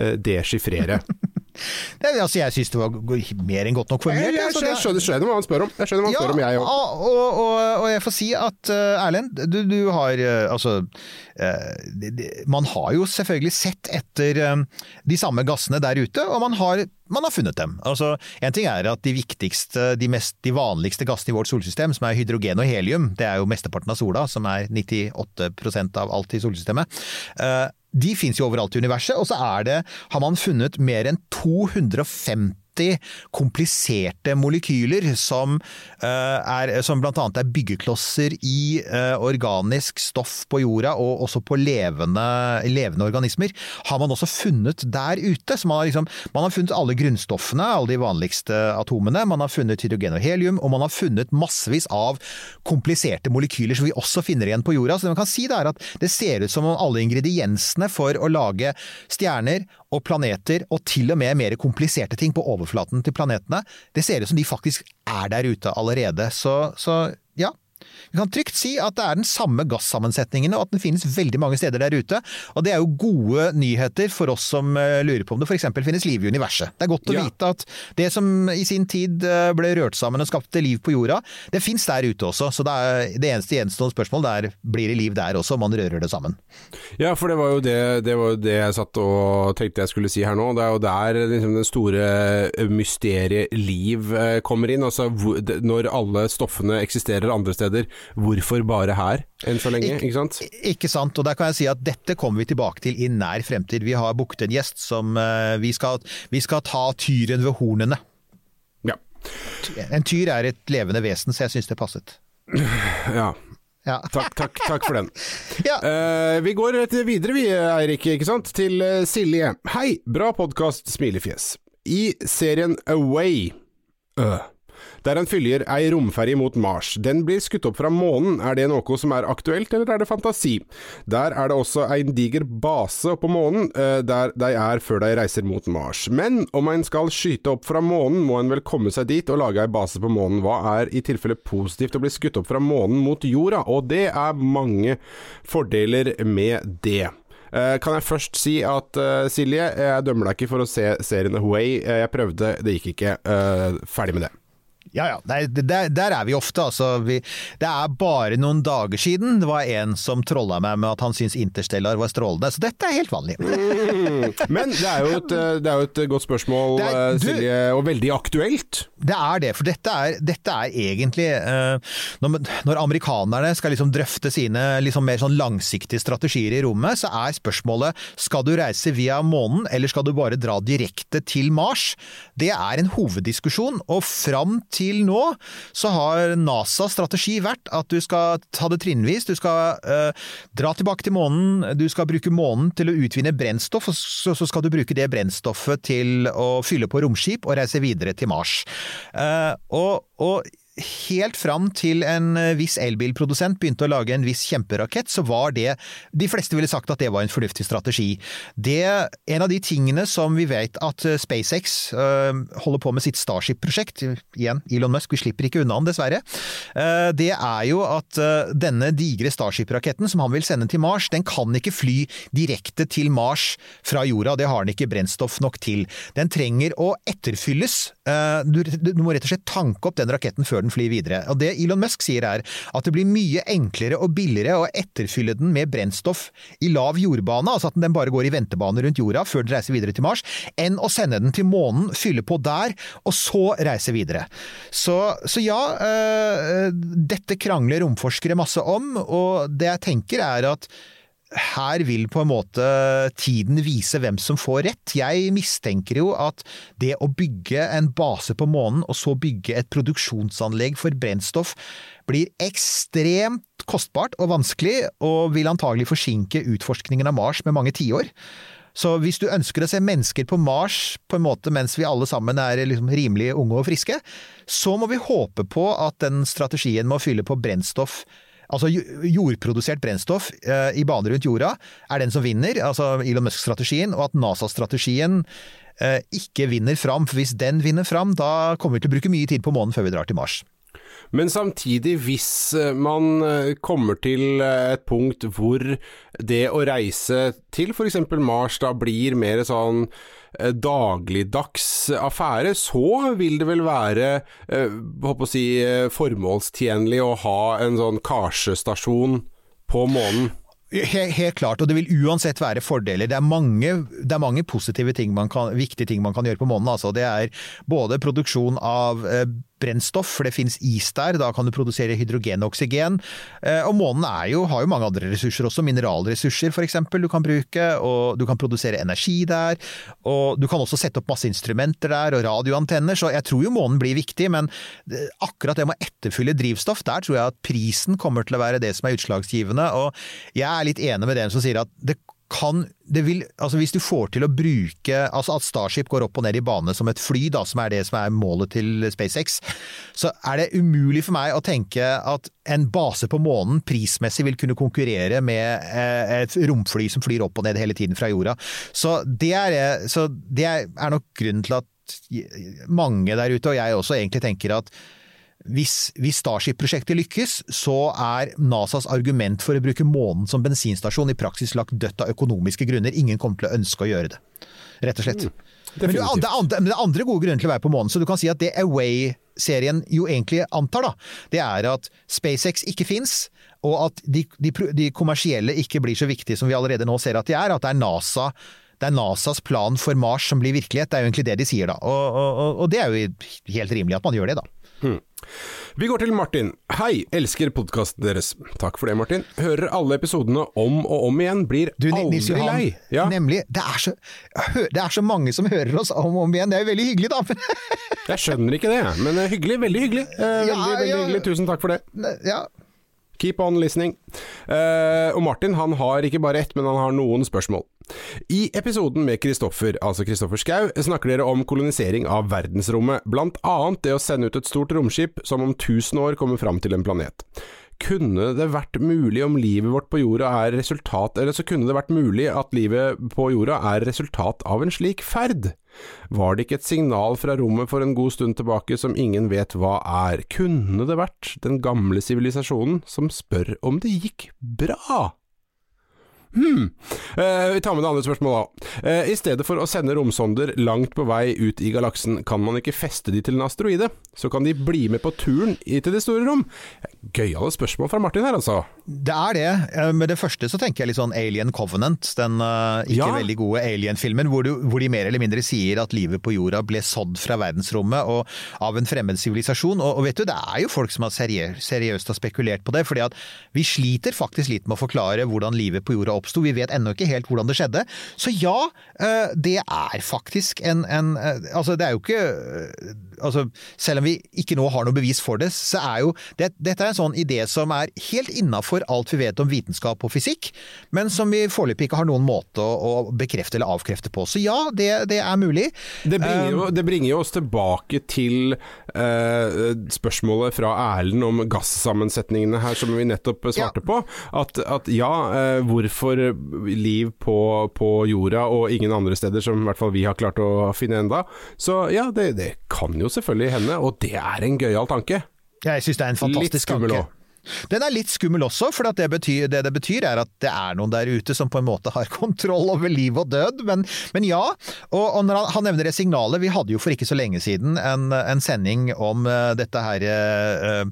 eh, deschiffrere. Det, altså, jeg syns det var mer enn godt nok formulert. jeg, jeg, så jeg, skjønner, skjønner hva han spør om. Jeg skjønner hva han spør om, jeg òg. og, og, og, og jeg får si at uh, Erlend, du, du har uh, altså uh, de, de, Man har jo selvfølgelig sett etter um, de samme gassene der ute, og man har, man har funnet dem. Altså, en ting er at de viktigste, de, mest, de vanligste gassene i vårt solsystem, som er hydrogen og helium, det er jo mesteparten av sola, som er 98% av alt i solsystemet. De fins jo overalt i universet, og så er det, har man funnet mer enn 250 kompliserte molekyler som, eh, er, som annet er byggeklosser i eh, organisk stoff på jorda, og også på levende, levende organismer, har man også funnet der ute. Så man har, liksom, man har funnet alle grunnstoffene, alle de vanligste atomene. Man har funnet hydrogen og helium, og man har funnet massevis av kompliserte molekyler som vi også finner igjen på jorda. Så det man kan si det er at det ser ut som om alle ingrediensene for å lage stjerner og planeter, og til og med mer kompliserte ting på overflaten til planetene, det ser ut som de faktisk er der ute allerede. Så, så ja. Vi kan trygt si at det er den samme gassammensetningen, og at den finnes veldig mange steder der ute. Og det er jo gode nyheter for oss som eh, lurer på om det f.eks. finnes liv i universet. Det er godt å Ja. vite at det som i sin tid eh, ble rørt sammen og skapte liv på jorda, det fins der ute også. Så det, er, det eneste gjenstående spørsmålet er blir det liv der også, om man rører det sammen. Ja, for det var jo det, det, var det jeg satt og tenkte jeg skulle si her nå. Det er jo der liksom, det store mysteriet liv eh, kommer inn. Altså når alle stoffene eksisterer andre steder, hvorfor bare her enn så lenge? Ikke- Ikke sant? Ikke sant, og der kan jeg si at dette kommer vi tilbake til i nær fremtid. Vi har booket en gjest som uh, vi skal, vi skal ta tyren ved hornene. Ja. En tyr er et levende vesen, så jeg syns det passet. ja. Ja. Takk, takk, takk for den. Ja. Uh, vi går videre vi, Eirik, ikke sant? Til eh, Silje. Hei, bra podkast, smilefjes. I serien Away øh, der han følger ei romferje mot Mars. Den blir skutt opp fra månen. Er det noe som er aktuelt, eller er det fantasi? Der er det også en diger base på månen, eh, der de er før de reiser mot Mars. Men om en skal skyte opp fra månen, må en vel komme seg dit og lage ei base på månen. Hva er i tilfelle positivt å bli skutt opp fra månen mot jorda? Og det er mange fordeler med det. Eh, Kan jeg først si at uh, Silje, jeg dømmer deg ikke for å se serien Away. Jeg prøvde, det gikk ikke. Uh, Ferdig med det. Ja ja, der, der, der er vi ofte. Altså, vi, det er bare noen dager siden det var en som trolla meg med at han syntes Interstellar var strålende, så dette er helt vanlig. Men det er jo et, det er jo et godt spørsmål, er- eh, du- Silje, og veldig aktuelt. Det er det, for dette er, dette er egentlig uh, når, når amerikanerne skal liksom drøfte sine liksom mer sånn langsiktige strategier i rommet, så er spørsmålet skal du reise via månen, eller skal du bare dra direkte til Mars? Det er en hoveddiskusjon, og fram til nå så har NASAs strategi vært at du skal ta det trinnvis. Du skal eh, dra tilbake til månen, du skal bruke månen til å utvinne brennstoff, og så, så skal du bruke det brennstoffet til å fylle på romskip og reise videre til Mars. Eh, og, og helt fram til en eh, viss elbilprodusent begynte å lage en viss kjemperakett, så var det De fleste ville sagt at det var en fornuftig strategi. Det, en av de tingene som vi vet at eh, SpaceX øh, holder på med sitt Starship-prosjekt, igjen Elon Musk, vi slipper ikke unna han dessverre, øh, det er jo at øh, denne digre Starship-raketten som han vil sende til Mars, den kan ikke fly direkte til Mars fra jorda, det har den ikke brennstoff nok til. Den trenger å etterfylles. Du, du må rett og slett tanke opp den raketten før den flyr videre. Og Det Elon Musk sier er at det blir mye enklere og billigere å etterfylle den med brennstoff i lav jordbane, altså at den bare går i ventebane rundt jorda før den reiser videre til Mars, enn å sende den til månen, fylle på der, og så reise videre. Så, så ja, øh, dette krangler romforskere masse om, og det jeg tenker er at her vil på en måte tiden vise hvem som får rett. Jeg mistenker jo at det å bygge en base på månen, og så bygge et produksjonsanlegg for brennstoff, blir ekstremt kostbart og vanskelig, og vil antagelig forsinke utforskningen av Mars med mange tiår. Så hvis du ønsker å se mennesker på Mars på en måte mens vi alle sammen er liksom rimelig unge og friske, så må vi håpe på at den strategien med å fylle på brennstoff Altså jordprodusert brennstoff eh, i bane rundt jorda er den som vinner, altså Elon Musk-strategien, og at NASA-strategien eh, ikke vinner fram. For hvis den vinner fram, da kommer vi til å bruke mye tid på månen før vi drar til Mars. Men samtidig, hvis eh, man eh, kommer til eh, et punkt hvor det å reise til f.eks. Mars da blir mer sånn dagligdags affære, så vil det vel være håper å si, formålstjenlig å ha en sånn karsestasjon på månen? Helt, helt, klart, og det vil uansett være fordeler. Det er mange, det er mange positive ting man kan, viktige ting man kan gjøre på månen. Altså. Det er både produksjon av brennstoff, for det finnes is der. Da kan du produsere hydrogen og oksygen. Eh, og månen jo, har jo mange andre ressurser også, mineralressurser f.eks. du kan bruke. Og du kan produsere energi der. Og du kan også sette opp masse instrumenter der, og radioantenner. Så jeg tror jo månen blir viktig, men eh, akkurat det med å etterfylle drivstoff, der tror jeg at prisen kommer til å være det som er utslagsgivende. Og jeg er litt enig med den som sier at det kan vil, altså Hvis du får til å bruke altså At Starship går opp og ned i bane som et fly, da, som er det som er målet til SpaceX, så er det umulig for meg å tenke at en base på månen prismessig vil kunne konkurrere med eh, et romfly som flyr opp og ned hele tiden fra jorda. Så det er, så det er nok grunnen til at mange der ute, og jeg også, egentlig tenker at hvis, hvis Starship-prosjektet lykkes, så er NASAs argument for å bruke månen som bensinstasjon i praksis lagt dødt av økonomiske grunner. Ingen kommer til å ønske å gjøre det, rett og slett. Mm, men det, det, andre, det andre gode grunner til å være på månen, så du kan si at det Away-serien jo egentlig antar, da, det er at SpaceX ikke fins, og at de, de, de kommersielle ikke blir så viktige som vi allerede nå ser at de er. At det er NASA det er NASAs plan for Mars som blir virkelighet. Det er jo egentlig det de sier, da. Og, og, og det er jo helt rimelig at man gjør det, da. Hmm. Vi går til Martin. Hei, elsker podkasten deres. Takk for det, Martin. Hører alle episodene om og om igjen, blir du, aldri Johan, lei. Ja. Nemlig. Det er, så, det er, så, mange som hører oss om og om igjen, det er jo veldig hyggelig, da. jeg skjønner ikke det, men hyggelig. Veldig hyggelig. Eh, veldig, ja, veldig ja. hyggelig. Tusen takk for det. Ja. Keep on listening. Uh, og Martin han har ikke bare ett, men han har noen spørsmål. I episoden med Kristoffer, altså Kristoffer Schou, snakker dere om kolonisering av verdensrommet, blant annet det å sende ut et stort romskip som om tusen år kommer fram til en planet. Kunne det vært mulig om livet vårt på jorda er resultat Eller så kunne det vært mulig at livet på jorda er resultat av en slik ferd? Var det ikke et signal fra rommet for en god stund tilbake som ingen vet hva er? Kunne det vært den gamle sivilisasjonen som spør om det gikk bra? Hm. Eh, vi tar med det andre spørsmålet, da. Eh, I stedet for å sende romsonder langt på vei ut i galaksen, kan man ikke feste de til en asteroide? Så kan de bli med på turen til det store rom? Gøyale spørsmål fra Martin her, altså. Det er det. Eh, med det første så tenker jeg litt sånn Alien Covenant, den uh, ikke ja. veldig gode Alien-filmen, hvor, hvor, de mer eller mindre sier at livet på jorda ble sådd fra verdensrommet og av en fremmed sivilisasjon. Og, og, vet du, det er jo folk som har seriøst, seriøst har spekulert på det, fordi at vi sliter faktisk litt med å forklare hvordan livet på jorda oppsto. Vi vet ennå ikke helt hvordan det skjedde. Så ja, eh, det er faktisk en, en eh, Altså, det er jo ikke altså, Selv om vi ikke nå har noe bevis for det, så er jo det, Dette er en sånn idé som er helt innafor alt vi vet om vitenskap og fysikk, men som vi foreløpig ikke har noen måte å, å bekrefte eller avkrefte på. Så ja, det, det er mulig. Det bringer, jo, det bringer jo oss tilbake til eh, spørsmålet fra Erlend om gassammensetningene her, som vi nettopp svarte Ja. på. At, at ja, eh, hvorfor liv på, på jorda og ingen andre steder som i hvert fall vi har klart å finne enda. Så ja, det, det kan jo selvfølgelig henne, og det er en gøyal tanke. Jeg syns det er en Litt fantastisk skummel tanke. også. Den er litt skummel også, for det, betyr, det det betyr er at det er noen der ute som på en måte har kontroll over liv og død. Men, men ja, og, og han, han nevner det signalet Vi hadde jo for ikke så lenge siden en, en sending om uh, dette her uh,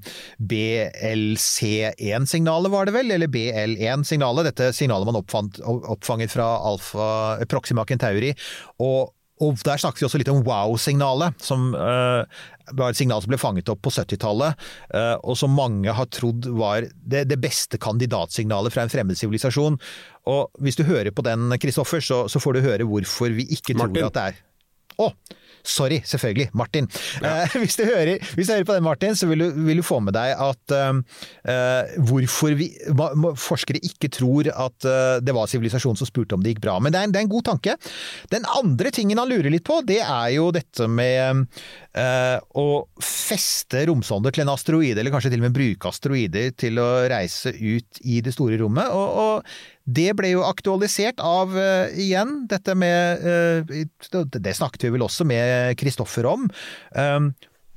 BLC1-signalet, var det vel? Eller BL1-signalet. Dette signalet man oppfant, oppfanget fra Alfa Proxima Centauri. og og Der snakket vi også litt om wow-signalet, som uh, var et signal som ble fanget opp på 70-tallet, uh, og som mange har trodd var det, det beste kandidatsignalet fra en fremmed sivilisasjon. Og Hvis du hører på den, Kristoffer, så, så får du høre hvorfor vi ikke Martin. tror at det er Å! Sorry, selvfølgelig. Martin. Eh, hvis, du hører, hvis du hører på den, Martin, så vil du, vil du få med deg at eh, eh, hvorfor vi, forskere ikke tror at eh, det var sivilisasjonen som spurte om det gikk bra. Men det er, en, det er en god tanke. Den andre tingen han lurer litt på, det er jo dette med eh, å feste romsonder til en asteroide, eller kanskje til og med bruke asteroider til å reise ut i det store rommet. og, og det ble jo aktualisert av, uh, igjen, dette med uh, Det snakket vi vel også med Kristoffer om. Um,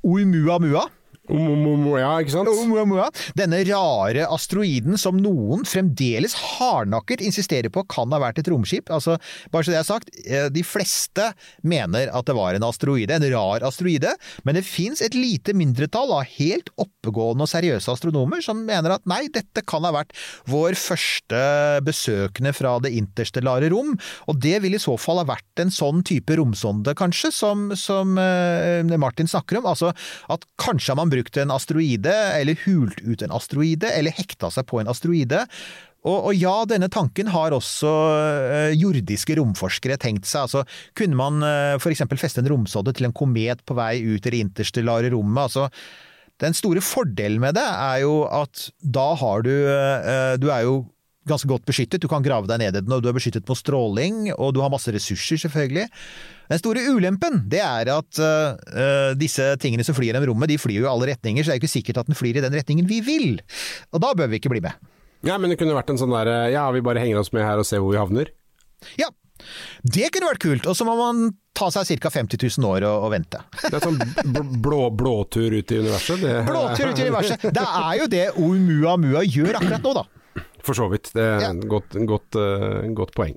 Oumuamua. Ja, ikke sant? Oumuamua. Denne rare asteroiden som noen fremdeles hardnakket insisterer på kan ha vært et romskip. Altså, bare så det er sagt, eh, de fleste mener at det var en asteroide, en rar asteroide, men det fins et lite mindretall av helt oppegående og seriøse astronomer som mener at nei, dette kan ha vært vår første besøkende fra det interstellare rom, og det vil i så fall ha vært en sånn type romsonde, kanskje, som, som eh, Martin snakker om. Altså at kanskje har man brukt en asteroide, eller hult ut en asteroide, eller hekta seg på en asteroide. Og, og ja, denne tanken har også eh, jordiske romforskere tenkt seg. Altså, kunne man uh, f.eks. feste en romsodde til en komet på vei ut i det interstellare rommet? altså den store fordelen med det er jo at da har du eh, Du er jo ganske godt beskyttet, du kan grave deg ned i den, og du er beskyttet mot stråling, og du har masse ressurser, selvfølgelig. Den store ulempen, det er at uh, disse tingene som flyr gjennom rommet, de flyr jo i alle retninger, så det er jo ikke sikkert at den flyr i den retningen vi vil. Og da bør vi ikke bli med. Ja, men det kunne vært en sånn der Ja, vi bare henger oss med her og ser hvor vi havner. Ja, det kunne vært kult, og så må man ta seg ca. 50 000 år og, og vente. Det er sånn bl- blå, blåtur ut i universet. Det, Blåtur ut i universet! Det er jo det Oumuamua gjør akkurat nå, da. For så vidt. Det er Ja. godt, godt, eh, godt poeng.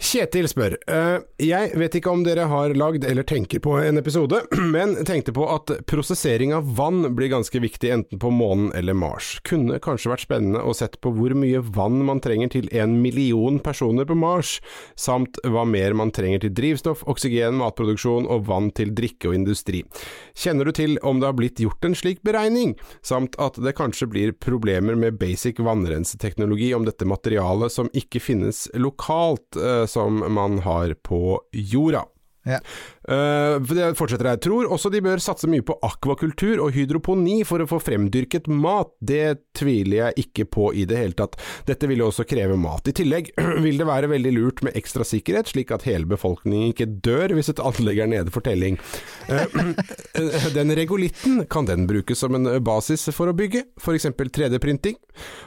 Kjetil spør, eh, jeg vet ikke om dere har lagd eller tenker på en episode, men tenkte på at prosessering av vann blir ganske viktig enten på månen eller Mars. Kunne kanskje vært spennende å sett på hvor mye vann man trenger til en million personer på Mars, samt hva mer man trenger til drivstoff, oksygen, matproduksjon og vann til drikke og industri. Kjenner du til om det har blitt gjort en slik beregning, samt at det kanskje blir problemer med basic vannrenseteknologi om dette materialet som ikke finnes lokalt, eh, som man har på jorda? Ja. Eh, det fortsetter jeg Tror også de bør satse mye på akvakultur og hydroponi for å få fremdyrket mat. Det tviler jeg ikke på i det hele tatt. Dette vil jo også kreve mat. I tillegg vil det være veldig lurt med ekstra sikkerhet, slik at hele befolkningen ikke dør hvis et anlegg er nede for telling. Eh, Den regolitten, kan den brukes som en basis for å bygge, f.eks. 3D-printing?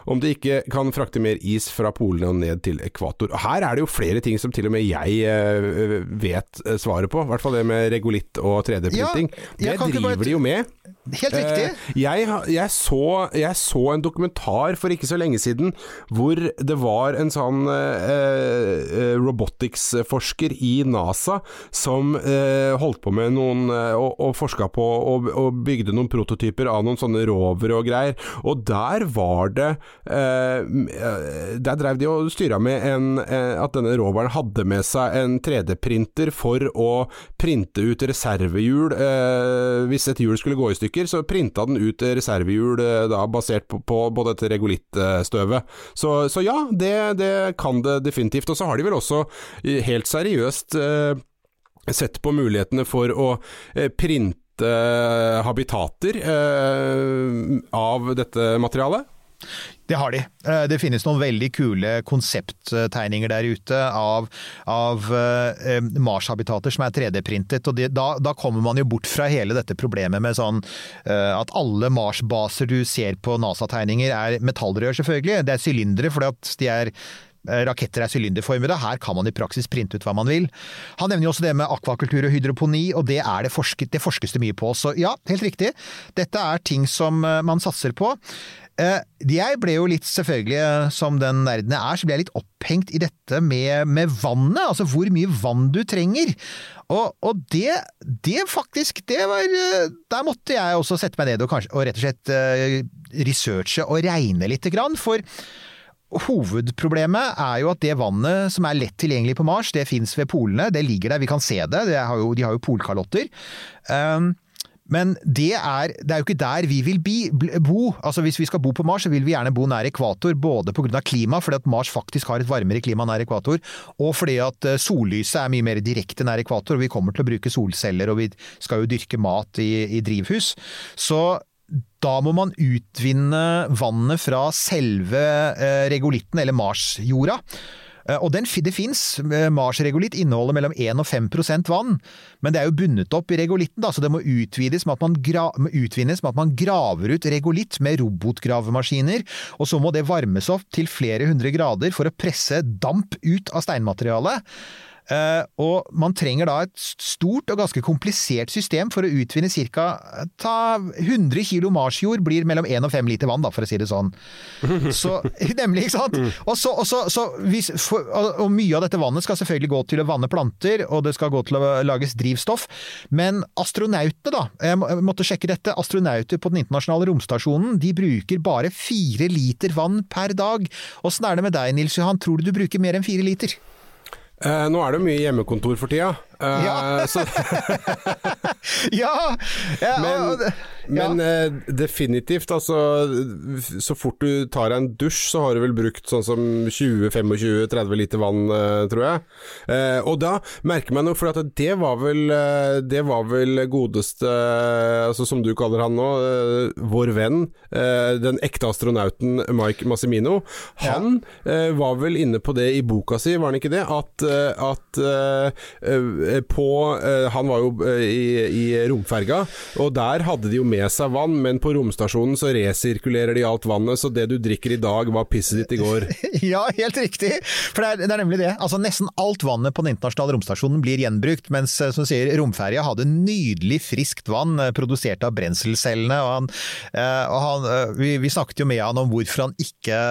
Om det ikke kan frakte mer is fra polene og ned til ekvator. Her er det jo flere ting som til og med jeg eh, vet eh, svaret på, i hvert fall det med regolitt og 3D-printing. Ja, det driver bare- de jo med. Helt riktig. Eh, jeg, jeg, så, jeg så en dokumentar for ikke så lenge siden hvor det var en sånn eh, eh, robotics-forsker i NASA som eh, holdt på med noen eh, og, og forska på og, og bygde noen prototyper av noen sånne rovere og greier. Og der var det eh, Der drev de og styra med en, at denne roveren hadde med seg en 3D-printer for å printe ut reservehjul eh, hvis et hjul skulle gå i stykker stykker, så printa den ut reservehjul eh, da, basert på, på, på dette regolittstøvet. Så, så ja, det, det, kan det definitivt. Og så har de vel også eh, helt seriøst eh, sett på mulighetene for å eh, printe habitater eh, av dette materialet. Det har de. Eh, Det finnes noen veldig kule konsepttegninger der ute av, av eh, Mars-habitater som er 3D-printet. og de, da, da kommer man jo bort fra hele dette problemet med sånn eh, at alle Mars-baser du ser på NASA-tegninger er metallrør, selvfølgelig. Det er sylindere fordi at de er eh, Raketter er sylinderformede, her kan man i praksis printe ut hva man vil. Han nevner jo også det med akvakultur og hydroponi, og det, det, forsket, det forskes det mye på. Så ja, helt riktig. Dette er ting som eh, man satser på. Eh, Jeg ble jo litt, selvfølgelig, eh, som den nerden jeg er, så ble jeg litt opphengt i dette med, med vannet. Altså hvor mye vann du trenger. Og, og det, det faktisk, det var eh, Der måtte jeg også sette meg ned og, kanskje, og rett og slett researche og regne lite grann. For Hovedproblemet er jo at det vannet som er lett tilgjengelig på Mars, det fins ved polene. Det ligger der, vi kan se det. det har jo, de har jo polkalotter. Um, men det er, det er jo ikke der vi vil bi, bo. Altså Hvis vi skal bo på Mars, så vil vi gjerne bo nær ekvator, både pga. klima, fordi at Mars faktisk har et varmere klima nær ekvator, og fordi at eh, sollyset er mye mer direkte nær ekvator, og vi kommer til å bruke solceller, og vi skal jo dyrke mat i, i drivhus. Så da må man utvinne vannet fra selve eh, regolitten, eller Marsjorda. Eh, Og den, det fins. Mars-regolitt inneholder mellom 1 og 5 vann, men det er jo bundet opp i regolitten, da, så det må utvides med at man, gra utvinnes med at man graver ut regolitt med robotgravemaskiner, og så må det varmes opp til flere hundre grader for å presse damp ut av steinmaterialet. Eh, og man trenger da et stort og ganske komplisert system for å utvinne ca. ta 100 kilo marsjord blir mellom 1 og 5 liter vann, da, for å si det sånn. Så, nemlig, ikke sant? Og, så, og, så, så hvis, for, og, og mye av dette vannet skal selvfølgelig gå til å vanne planter, og det skal gå til å lages drivstoff. Men astronautene, da, jeg måtte sjekke dette, astronauter på den internasjonale romstasjonen, de bruker bare 4 liter vann per dag. Åssen er det med deg, Nils Johan, tror du du bruker mer enn 4 liter? Eh, nå er det mye hjemmekontor for tida, Ja. så, Ja! ja Men- men eh, definitivt, altså Så fort du tar deg en dusj, så har du vel brukt sånn som 20-25-30 liter vann, eh, tror jeg. Eh, og da merker man jo, for det var vel eh, Det var vel godeste, eh, altså som du kaller han nå, eh, vår venn, eh, den ekte astronauten Mike Massimino. Han eh, var vel inne på det i boka si, var han ikke det? At, eh, at eh, eh, på eh, Han var jo eh, i, i romferga, og der hadde de jo med seg vann, men på romstasjonen så resirkulerer de alt vannet, så det du drikker i dag var pisset ditt i går. Ja, helt riktig! For det er, det er nemlig det. Altså Nesten alt vannet på den internasjonale romstasjonen blir gjenbrukt, mens eh, som sier, romferja hadde nydelig friskt vann eh, produsert av brenselcellene. Og han, eh, og han, eh, vi, vi snakket jo med han om hvorfor han ikke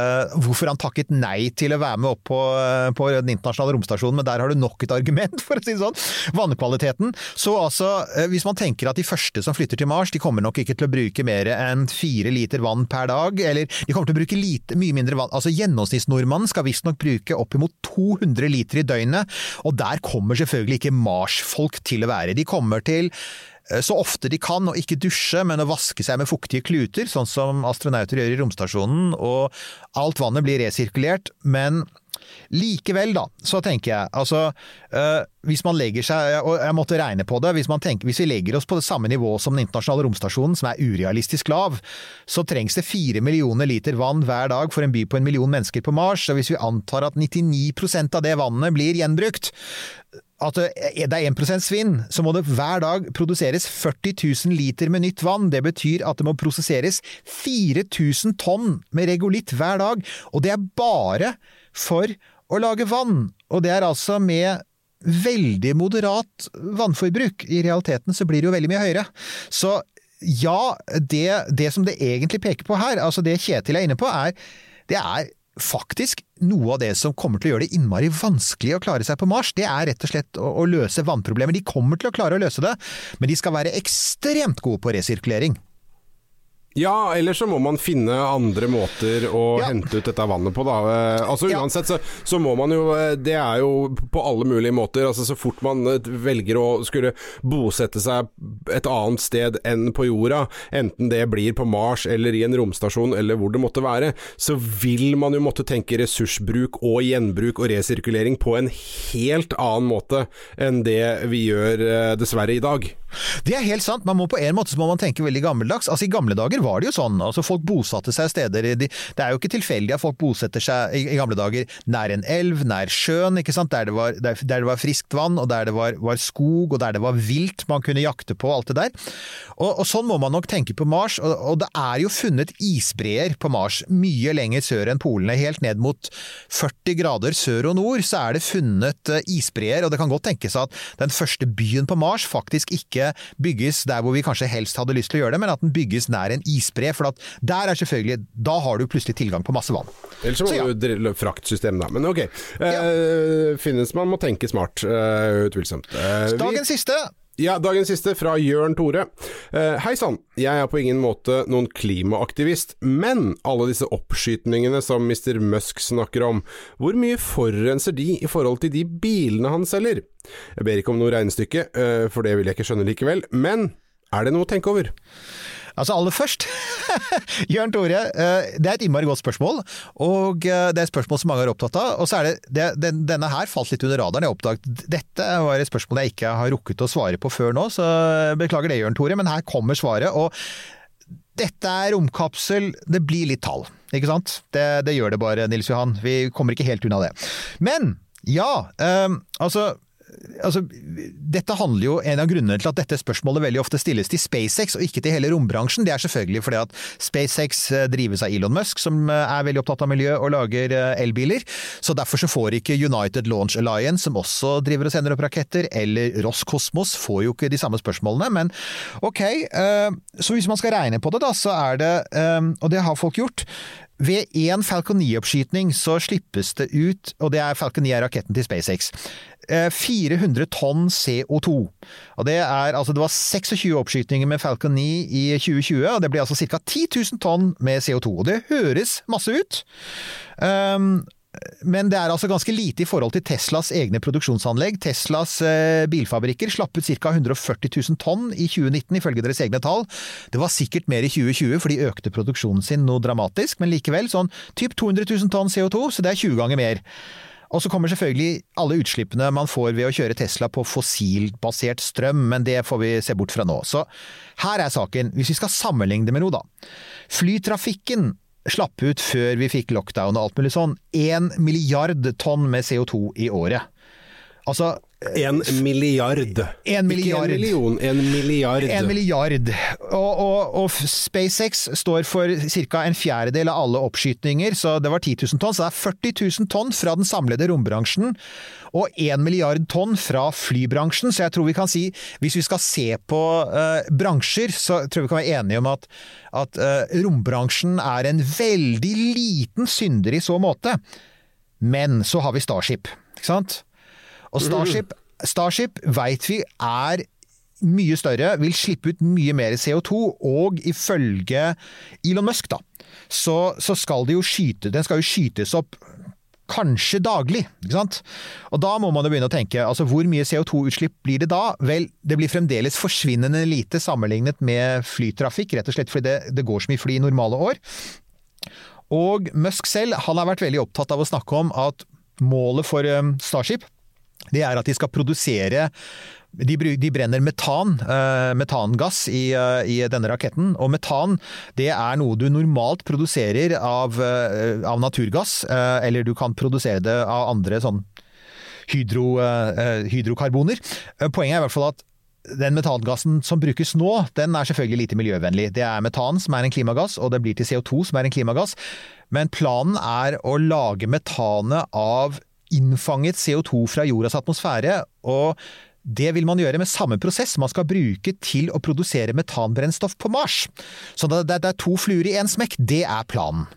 Hvorfor han takket nei til å være med opp på, eh, på den internasjonale romstasjonen, men der har du nok et argument, for å si det sånn. Vannkvaliteten. Så altså, eh, hvis man tenker at de første som flytter til Mars, de kommer nok ikke til å bruke mer enn fire liter vann per dag, eller de kommer til å bruke lite, mye mindre vann. Altså Gjennomsnittsnordmannen skal visstnok bruke oppimot 200 liter i døgnet, og der kommer selvfølgelig ikke Mars-folk til å være. De kommer til eh, så ofte de kan å ikke dusje, men å vaske seg med fuktige kluter, sånn som astronauter gjør i romstasjonen, og alt vannet blir resirkulert, men Likevel, da, så tenker jeg altså øh, Hvis man legger seg, og jeg måtte regne på det, hvis, tenker, hvis vi legger oss på det samme nivå som den internasjonale romstasjonen, som er urealistisk lav, så trengs det fire millioner liter vann hver dag for en by på en million mennesker på Mars, og hvis vi antar at 99% av det vannet blir gjenbrukt, at det er 1% svinn, så må det hver dag produseres 40 000 liter med nytt vann. Det betyr at det må prosesseres 4000 tonn med regolitt hver dag, og det er bare for å lage vann. Og det er altså med veldig moderat vannforbruk. I realiteten så blir det jo veldig mye høyere. Så ja, det, det som det egentlig peker på her, altså det Kjetil er inne på, er det er faktisk noe av det som kommer til å gjøre det innmari vanskelig å klare seg på Mars. Det er rett og slett å, å løse vannproblemer. De kommer til å klare å løse det, men de skal være ekstremt gode på resirkulering. Ja, eller så må man finne andre måter å Ja. hente ut dette vannet på, da. Eh, Altså Uansett så, så må man jo eh, Det er jo på alle mulige måter. Altså Så fort man eh, velger å skulle bosette seg et annet sted enn på jorda, enten det blir på Mars eller i en romstasjon eller hvor det måtte være, så vil man jo måtte tenke ressursbruk og gjenbruk og resirkulering på en helt annen måte enn det vi gjør dessverre i dag. Det er helt sant. Man må på en måte så må man tenke veldig gammeldags. Altså I gamle dager var det jo sånn. altså Folk bosatte seg steder de, Det er jo ikke tilfeldig at folk bosetter seg i, i gamle dager nær en elv, nær sjøen, ikke sant? Der det var, der, der det var friskt vann, og der det var, var skog, og der det var vilt man kunne jakte på, alt det der. Og, og Sånn må man nok tenke på Mars. Og, og det er jo funnet isbreer på Mars mye lenger sør enn polene. Helt ned mot 40 grader sør og nord så er det funnet eh, isbreer, og det kan godt tenkes at den første byen på Mars faktisk ikke bygges der hvor vi kanskje helst hadde lyst til å gjøre det, men at den bygges nær en isbre. For der er selvfølgelig Da har du plutselig tilgang på masse vann. Eller så må ja. du drille fraktsystem, da. Men ok. Eh, Finnes man må tenke smart, Uh, utvilsomt. Eh, vi- Dagens siste Ja, dagens siste fra Jørn Tore. Uh, Hei sann, jeg er på ingen måte noen klimaaktivist, men alle disse oppskytningene som Mr. Musk snakker om, hvor mye forurenser de i forhold til de bilene han selger? Jeg ber ikke om noe regnestykke, uh, for det vil jeg ikke skjønne likevel, men er det noe å tenke over? Altså aller først, Jørn Tore, eh, det er et innmari godt spørsmål, og eh, det er et spørsmål som mange er opptatt av. Og så er det, det den, Denne her falt litt under radaren. Jeg oppdaget dette var et spørsmål jeg ikke har rukket å svare på før nå, så beklager det, Jørn Tore, men her kommer svaret. og dette er romkapsel, det blir litt tall, ikke sant? Det, det gjør det bare, Nils Johan. Vi kommer ikke helt unna det. Men ja, eh, altså Altså, dette handler jo, En av grunnene til at dette spørsmålet veldig ofte stilles til SpaceX og ikke til hele rombransjen, det er selvfølgelig fordi at SpaceX eh, drives av Elon Musk, som eh, er veldig opptatt av miljø og lager eh, elbiler. Så Derfor så får ikke United Launch Alliance, som også driver og sender opp raketter, eller Roskosmos, får jo ikke de samme spørsmålene. Men ok, så hvis man skal regne på det, da, så er det, og det har folk gjort ved én Falcon 9-oppskytning så slippes det ut, og det er Falcon 9 er raketten til SpaceX, eh, 400 tonn CO2. Og det, er, altså det var 26 oppskytninger med Falcon 9 i 2020, og det blir altså ca. 10 000 tonn med CO2. Og det høres masse ut. Um, men det er altså ganske lite i forhold til Teslas egne produksjonsanlegg. Teslas eh, bilfabrikker slapp ut ca. 140 000 tonn i 2019, ifølge deres egne tall. Det var sikkert mer i 2020, for de økte produksjonen sin noe dramatisk, men likevel sånn typ 200 000 tonn CO2, så det er 20 ganger mer. Og så kommer selvfølgelig alle utslippene man får ved å kjøre Tesla på fossilbasert strøm, men det får vi se bort fra nå. Så her er saken, hvis vi skal sammenligne det med noe, da. Flytrafikken slapp ut før vi fikk lockdown og alt mulig sånn, én milliard tonn med CO2 i året. Altså En milliard. En milliard. Ikke en million, en milliard. En milliard. Og, og, og SpaceX står for ca. en fjerdedel av alle oppskytninger, så det var 10 000 tonn. Så det er 40 000 tonn fra den samlede rombransjen, og 1 milliard tonn fra flybransjen. Så jeg tror vi kan si, hvis vi skal se på uh, bransjer, så tror jeg vi kan være enige om at, at uh, rombransjen er en veldig liten synder i så måte. Men så har vi Starship, ikke sant? Og Starship, Starship veit vi er mye større, vil slippe ut mye mer CO2, og ifølge Elon Musk, da, så, så skal de jo skyte, den skal jo skytes opp kanskje daglig, ikke sant? Og da må man jo begynne å tenke, altså hvor mye CO2-utslipp blir det da? Vel, det blir fremdeles forsvinnende lite sammenlignet med flytrafikk, rett og slett fordi det, det går så mye fly i normale år. Og Musk selv, han har vært veldig opptatt av å snakke om at målet for um, Starship, det er at de skal produsere de, de brenner metan, uh, metangass i, uh, i denne raketten. Og metan det er noe du normalt produserer av, uh, av naturgass, eller du kan produsere det av andre sånn hydro, hydrokarboner. Poenget er i hvert fall at den metangassen som brukes nå, den er selvfølgelig lite miljøvennlig. Det er metan som er en klimagass, og det blir til CO2 som er en klimagass. Men planen er å lage metanet av innfanget CO2 fra jordas atmosfære. og det vil man gjøre med samme prosess man skal bruke til å produsere metanbrennstoff på Mars. Så det, det, det er to fluer i én smekk. Det er planen.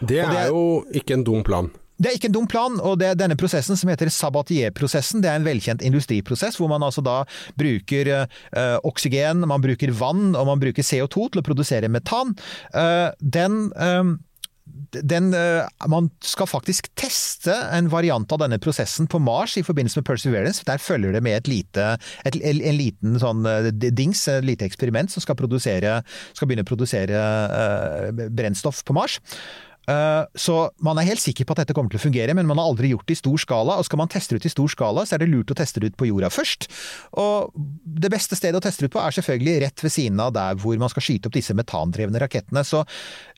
Det er, det er jo ikke en dum plan. Det er ikke en dum plan, og det denne prosessen som heter Sabatier-prosessen. Det er en velkjent industriprosess hvor man altså da bruker ø, oksygen, man bruker vann og man bruker CO2 til å produsere metan. Uh, den eh, den, eh, man skal faktisk teste en variant av denne prosessen på Mars i forbindelse med Perseverance. Der følger det med et lite, et, en liten sånn eh, dings, et lite eksperiment som skal, skal begynne å produsere uh, brennstoff på Mars. Eh, så man er helt sikker på at dette kommer til å fungere, men man har aldri gjort det i stor skala. Og skal man teste det ut i stor skala, så er det lurt å teste det ut på jorda først. Og det beste stedet å teste det ut på er selvfølgelig rett ved siden av der hvor man skal skyte opp disse metandrevne rakettene. Så,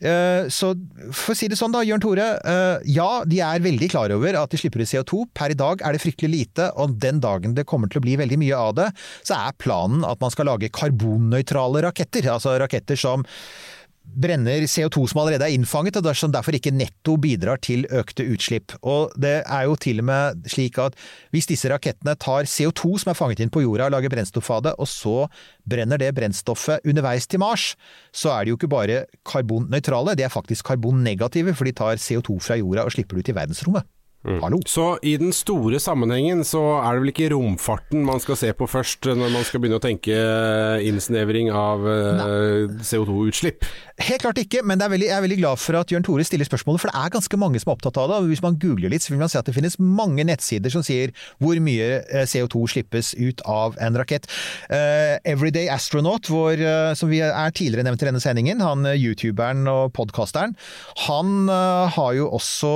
eh, så for å si det sånn da, Jørn Tore. Eh, ja, de er veldig klar over at de slipper ut CO2. Per i dag er det fryktelig lite, og den dagen det kommer til å bli veldig mye av det, så er planen at man skal lage karbonnøytrale raketter. Altså raketter som brenner CO2 som allerede er innfanget, og som derfor ikke netto bidrar til økte utslipp. Og det er jo til og med slik at hvis disse rakettene tar CO2 som er fanget inn på jorda og lager brennstoff av det, og så brenner det brennstoffet underveis til Mars, så er de jo ikke bare karbonnøytrale, de er faktisk karbonnegative, for de tar CO2 fra jorda og slipper det ut i verdensrommet. Hallo. Så i den store sammenhengen så er det vel ikke romfarten man skal se på først når man skal begynne å tenke innsnevring av uh, CO2-utslipp? Helt klart ikke, men er veldig, jeg er veldig glad for at Jørn Tore stiller spørsmålet, for det er ganske mange som er opptatt av det. og Hvis man googler litt, så vil man se at det finnes mange nettsider som sier hvor mye eh, CO2 slippes ut av en rakett. Uh, Everyday Astronaut, hvor, uh, som vi er tidligere nevnt i denne sendingen, han youtuberen og podkasteren, han har jo også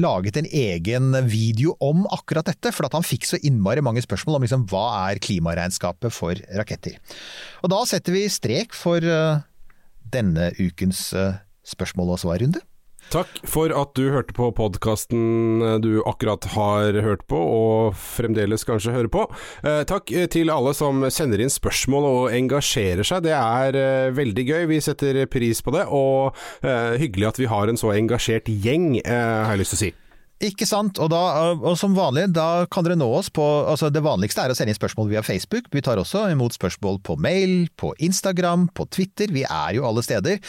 laget en egen video om akkurat dette, for at han fikk så innmari mange spørsmål om liksom, hva er klimaregnskapet for raketter. Og da setter vi strek for denne ukens eh, spørsmål og svarrunde. Takk for at du hørte på podkasten du akkurat har hørt på, og fremdeles kanskje hører på. Eh, takk til alle som sender inn spørsmål og engasjerer seg. Det er eh, veldig gøy. Vi setter pris på det, og eh, hyggelig at vi har en så engasjert gjeng, eh, har jeg lyst til å si. Ikke sant. Og, da, og, som vanlig, da kan dere nå oss på altså Det vanligste er å sende inn spørsmål via Facebook. Vi tar også imot spørsmål på mail, på Instagram, på Twitter. Vi er jo alle steder.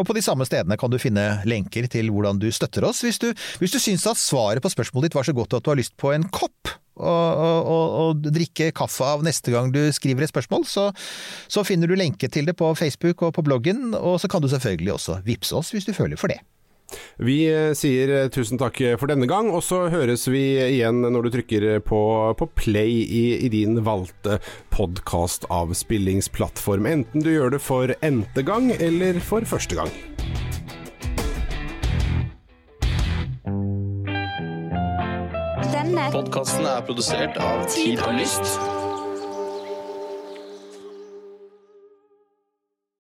Og på de samme stedene kan du finne lenker til hvordan du støtter oss. Hvis du, hvis du syns at svaret på spørsmålet ditt var så godt at du har lyst på en kopp og, drikke kaffe av neste gang du skriver et spørsmål, så, så finner du lenke til det på Facebook og på bloggen. Og så kan du selvfølgelig også vippse oss hvis du føler for det. Vi eh, sier eh, tusen takk for denne gang, og så høres vi igjen når du trykker på, på play i, i, din valgte podkastavspillingsplattform. Enten du gjør det for n-te gang eller for første gang. Denne podkasten er produsert av Tid og Lyst.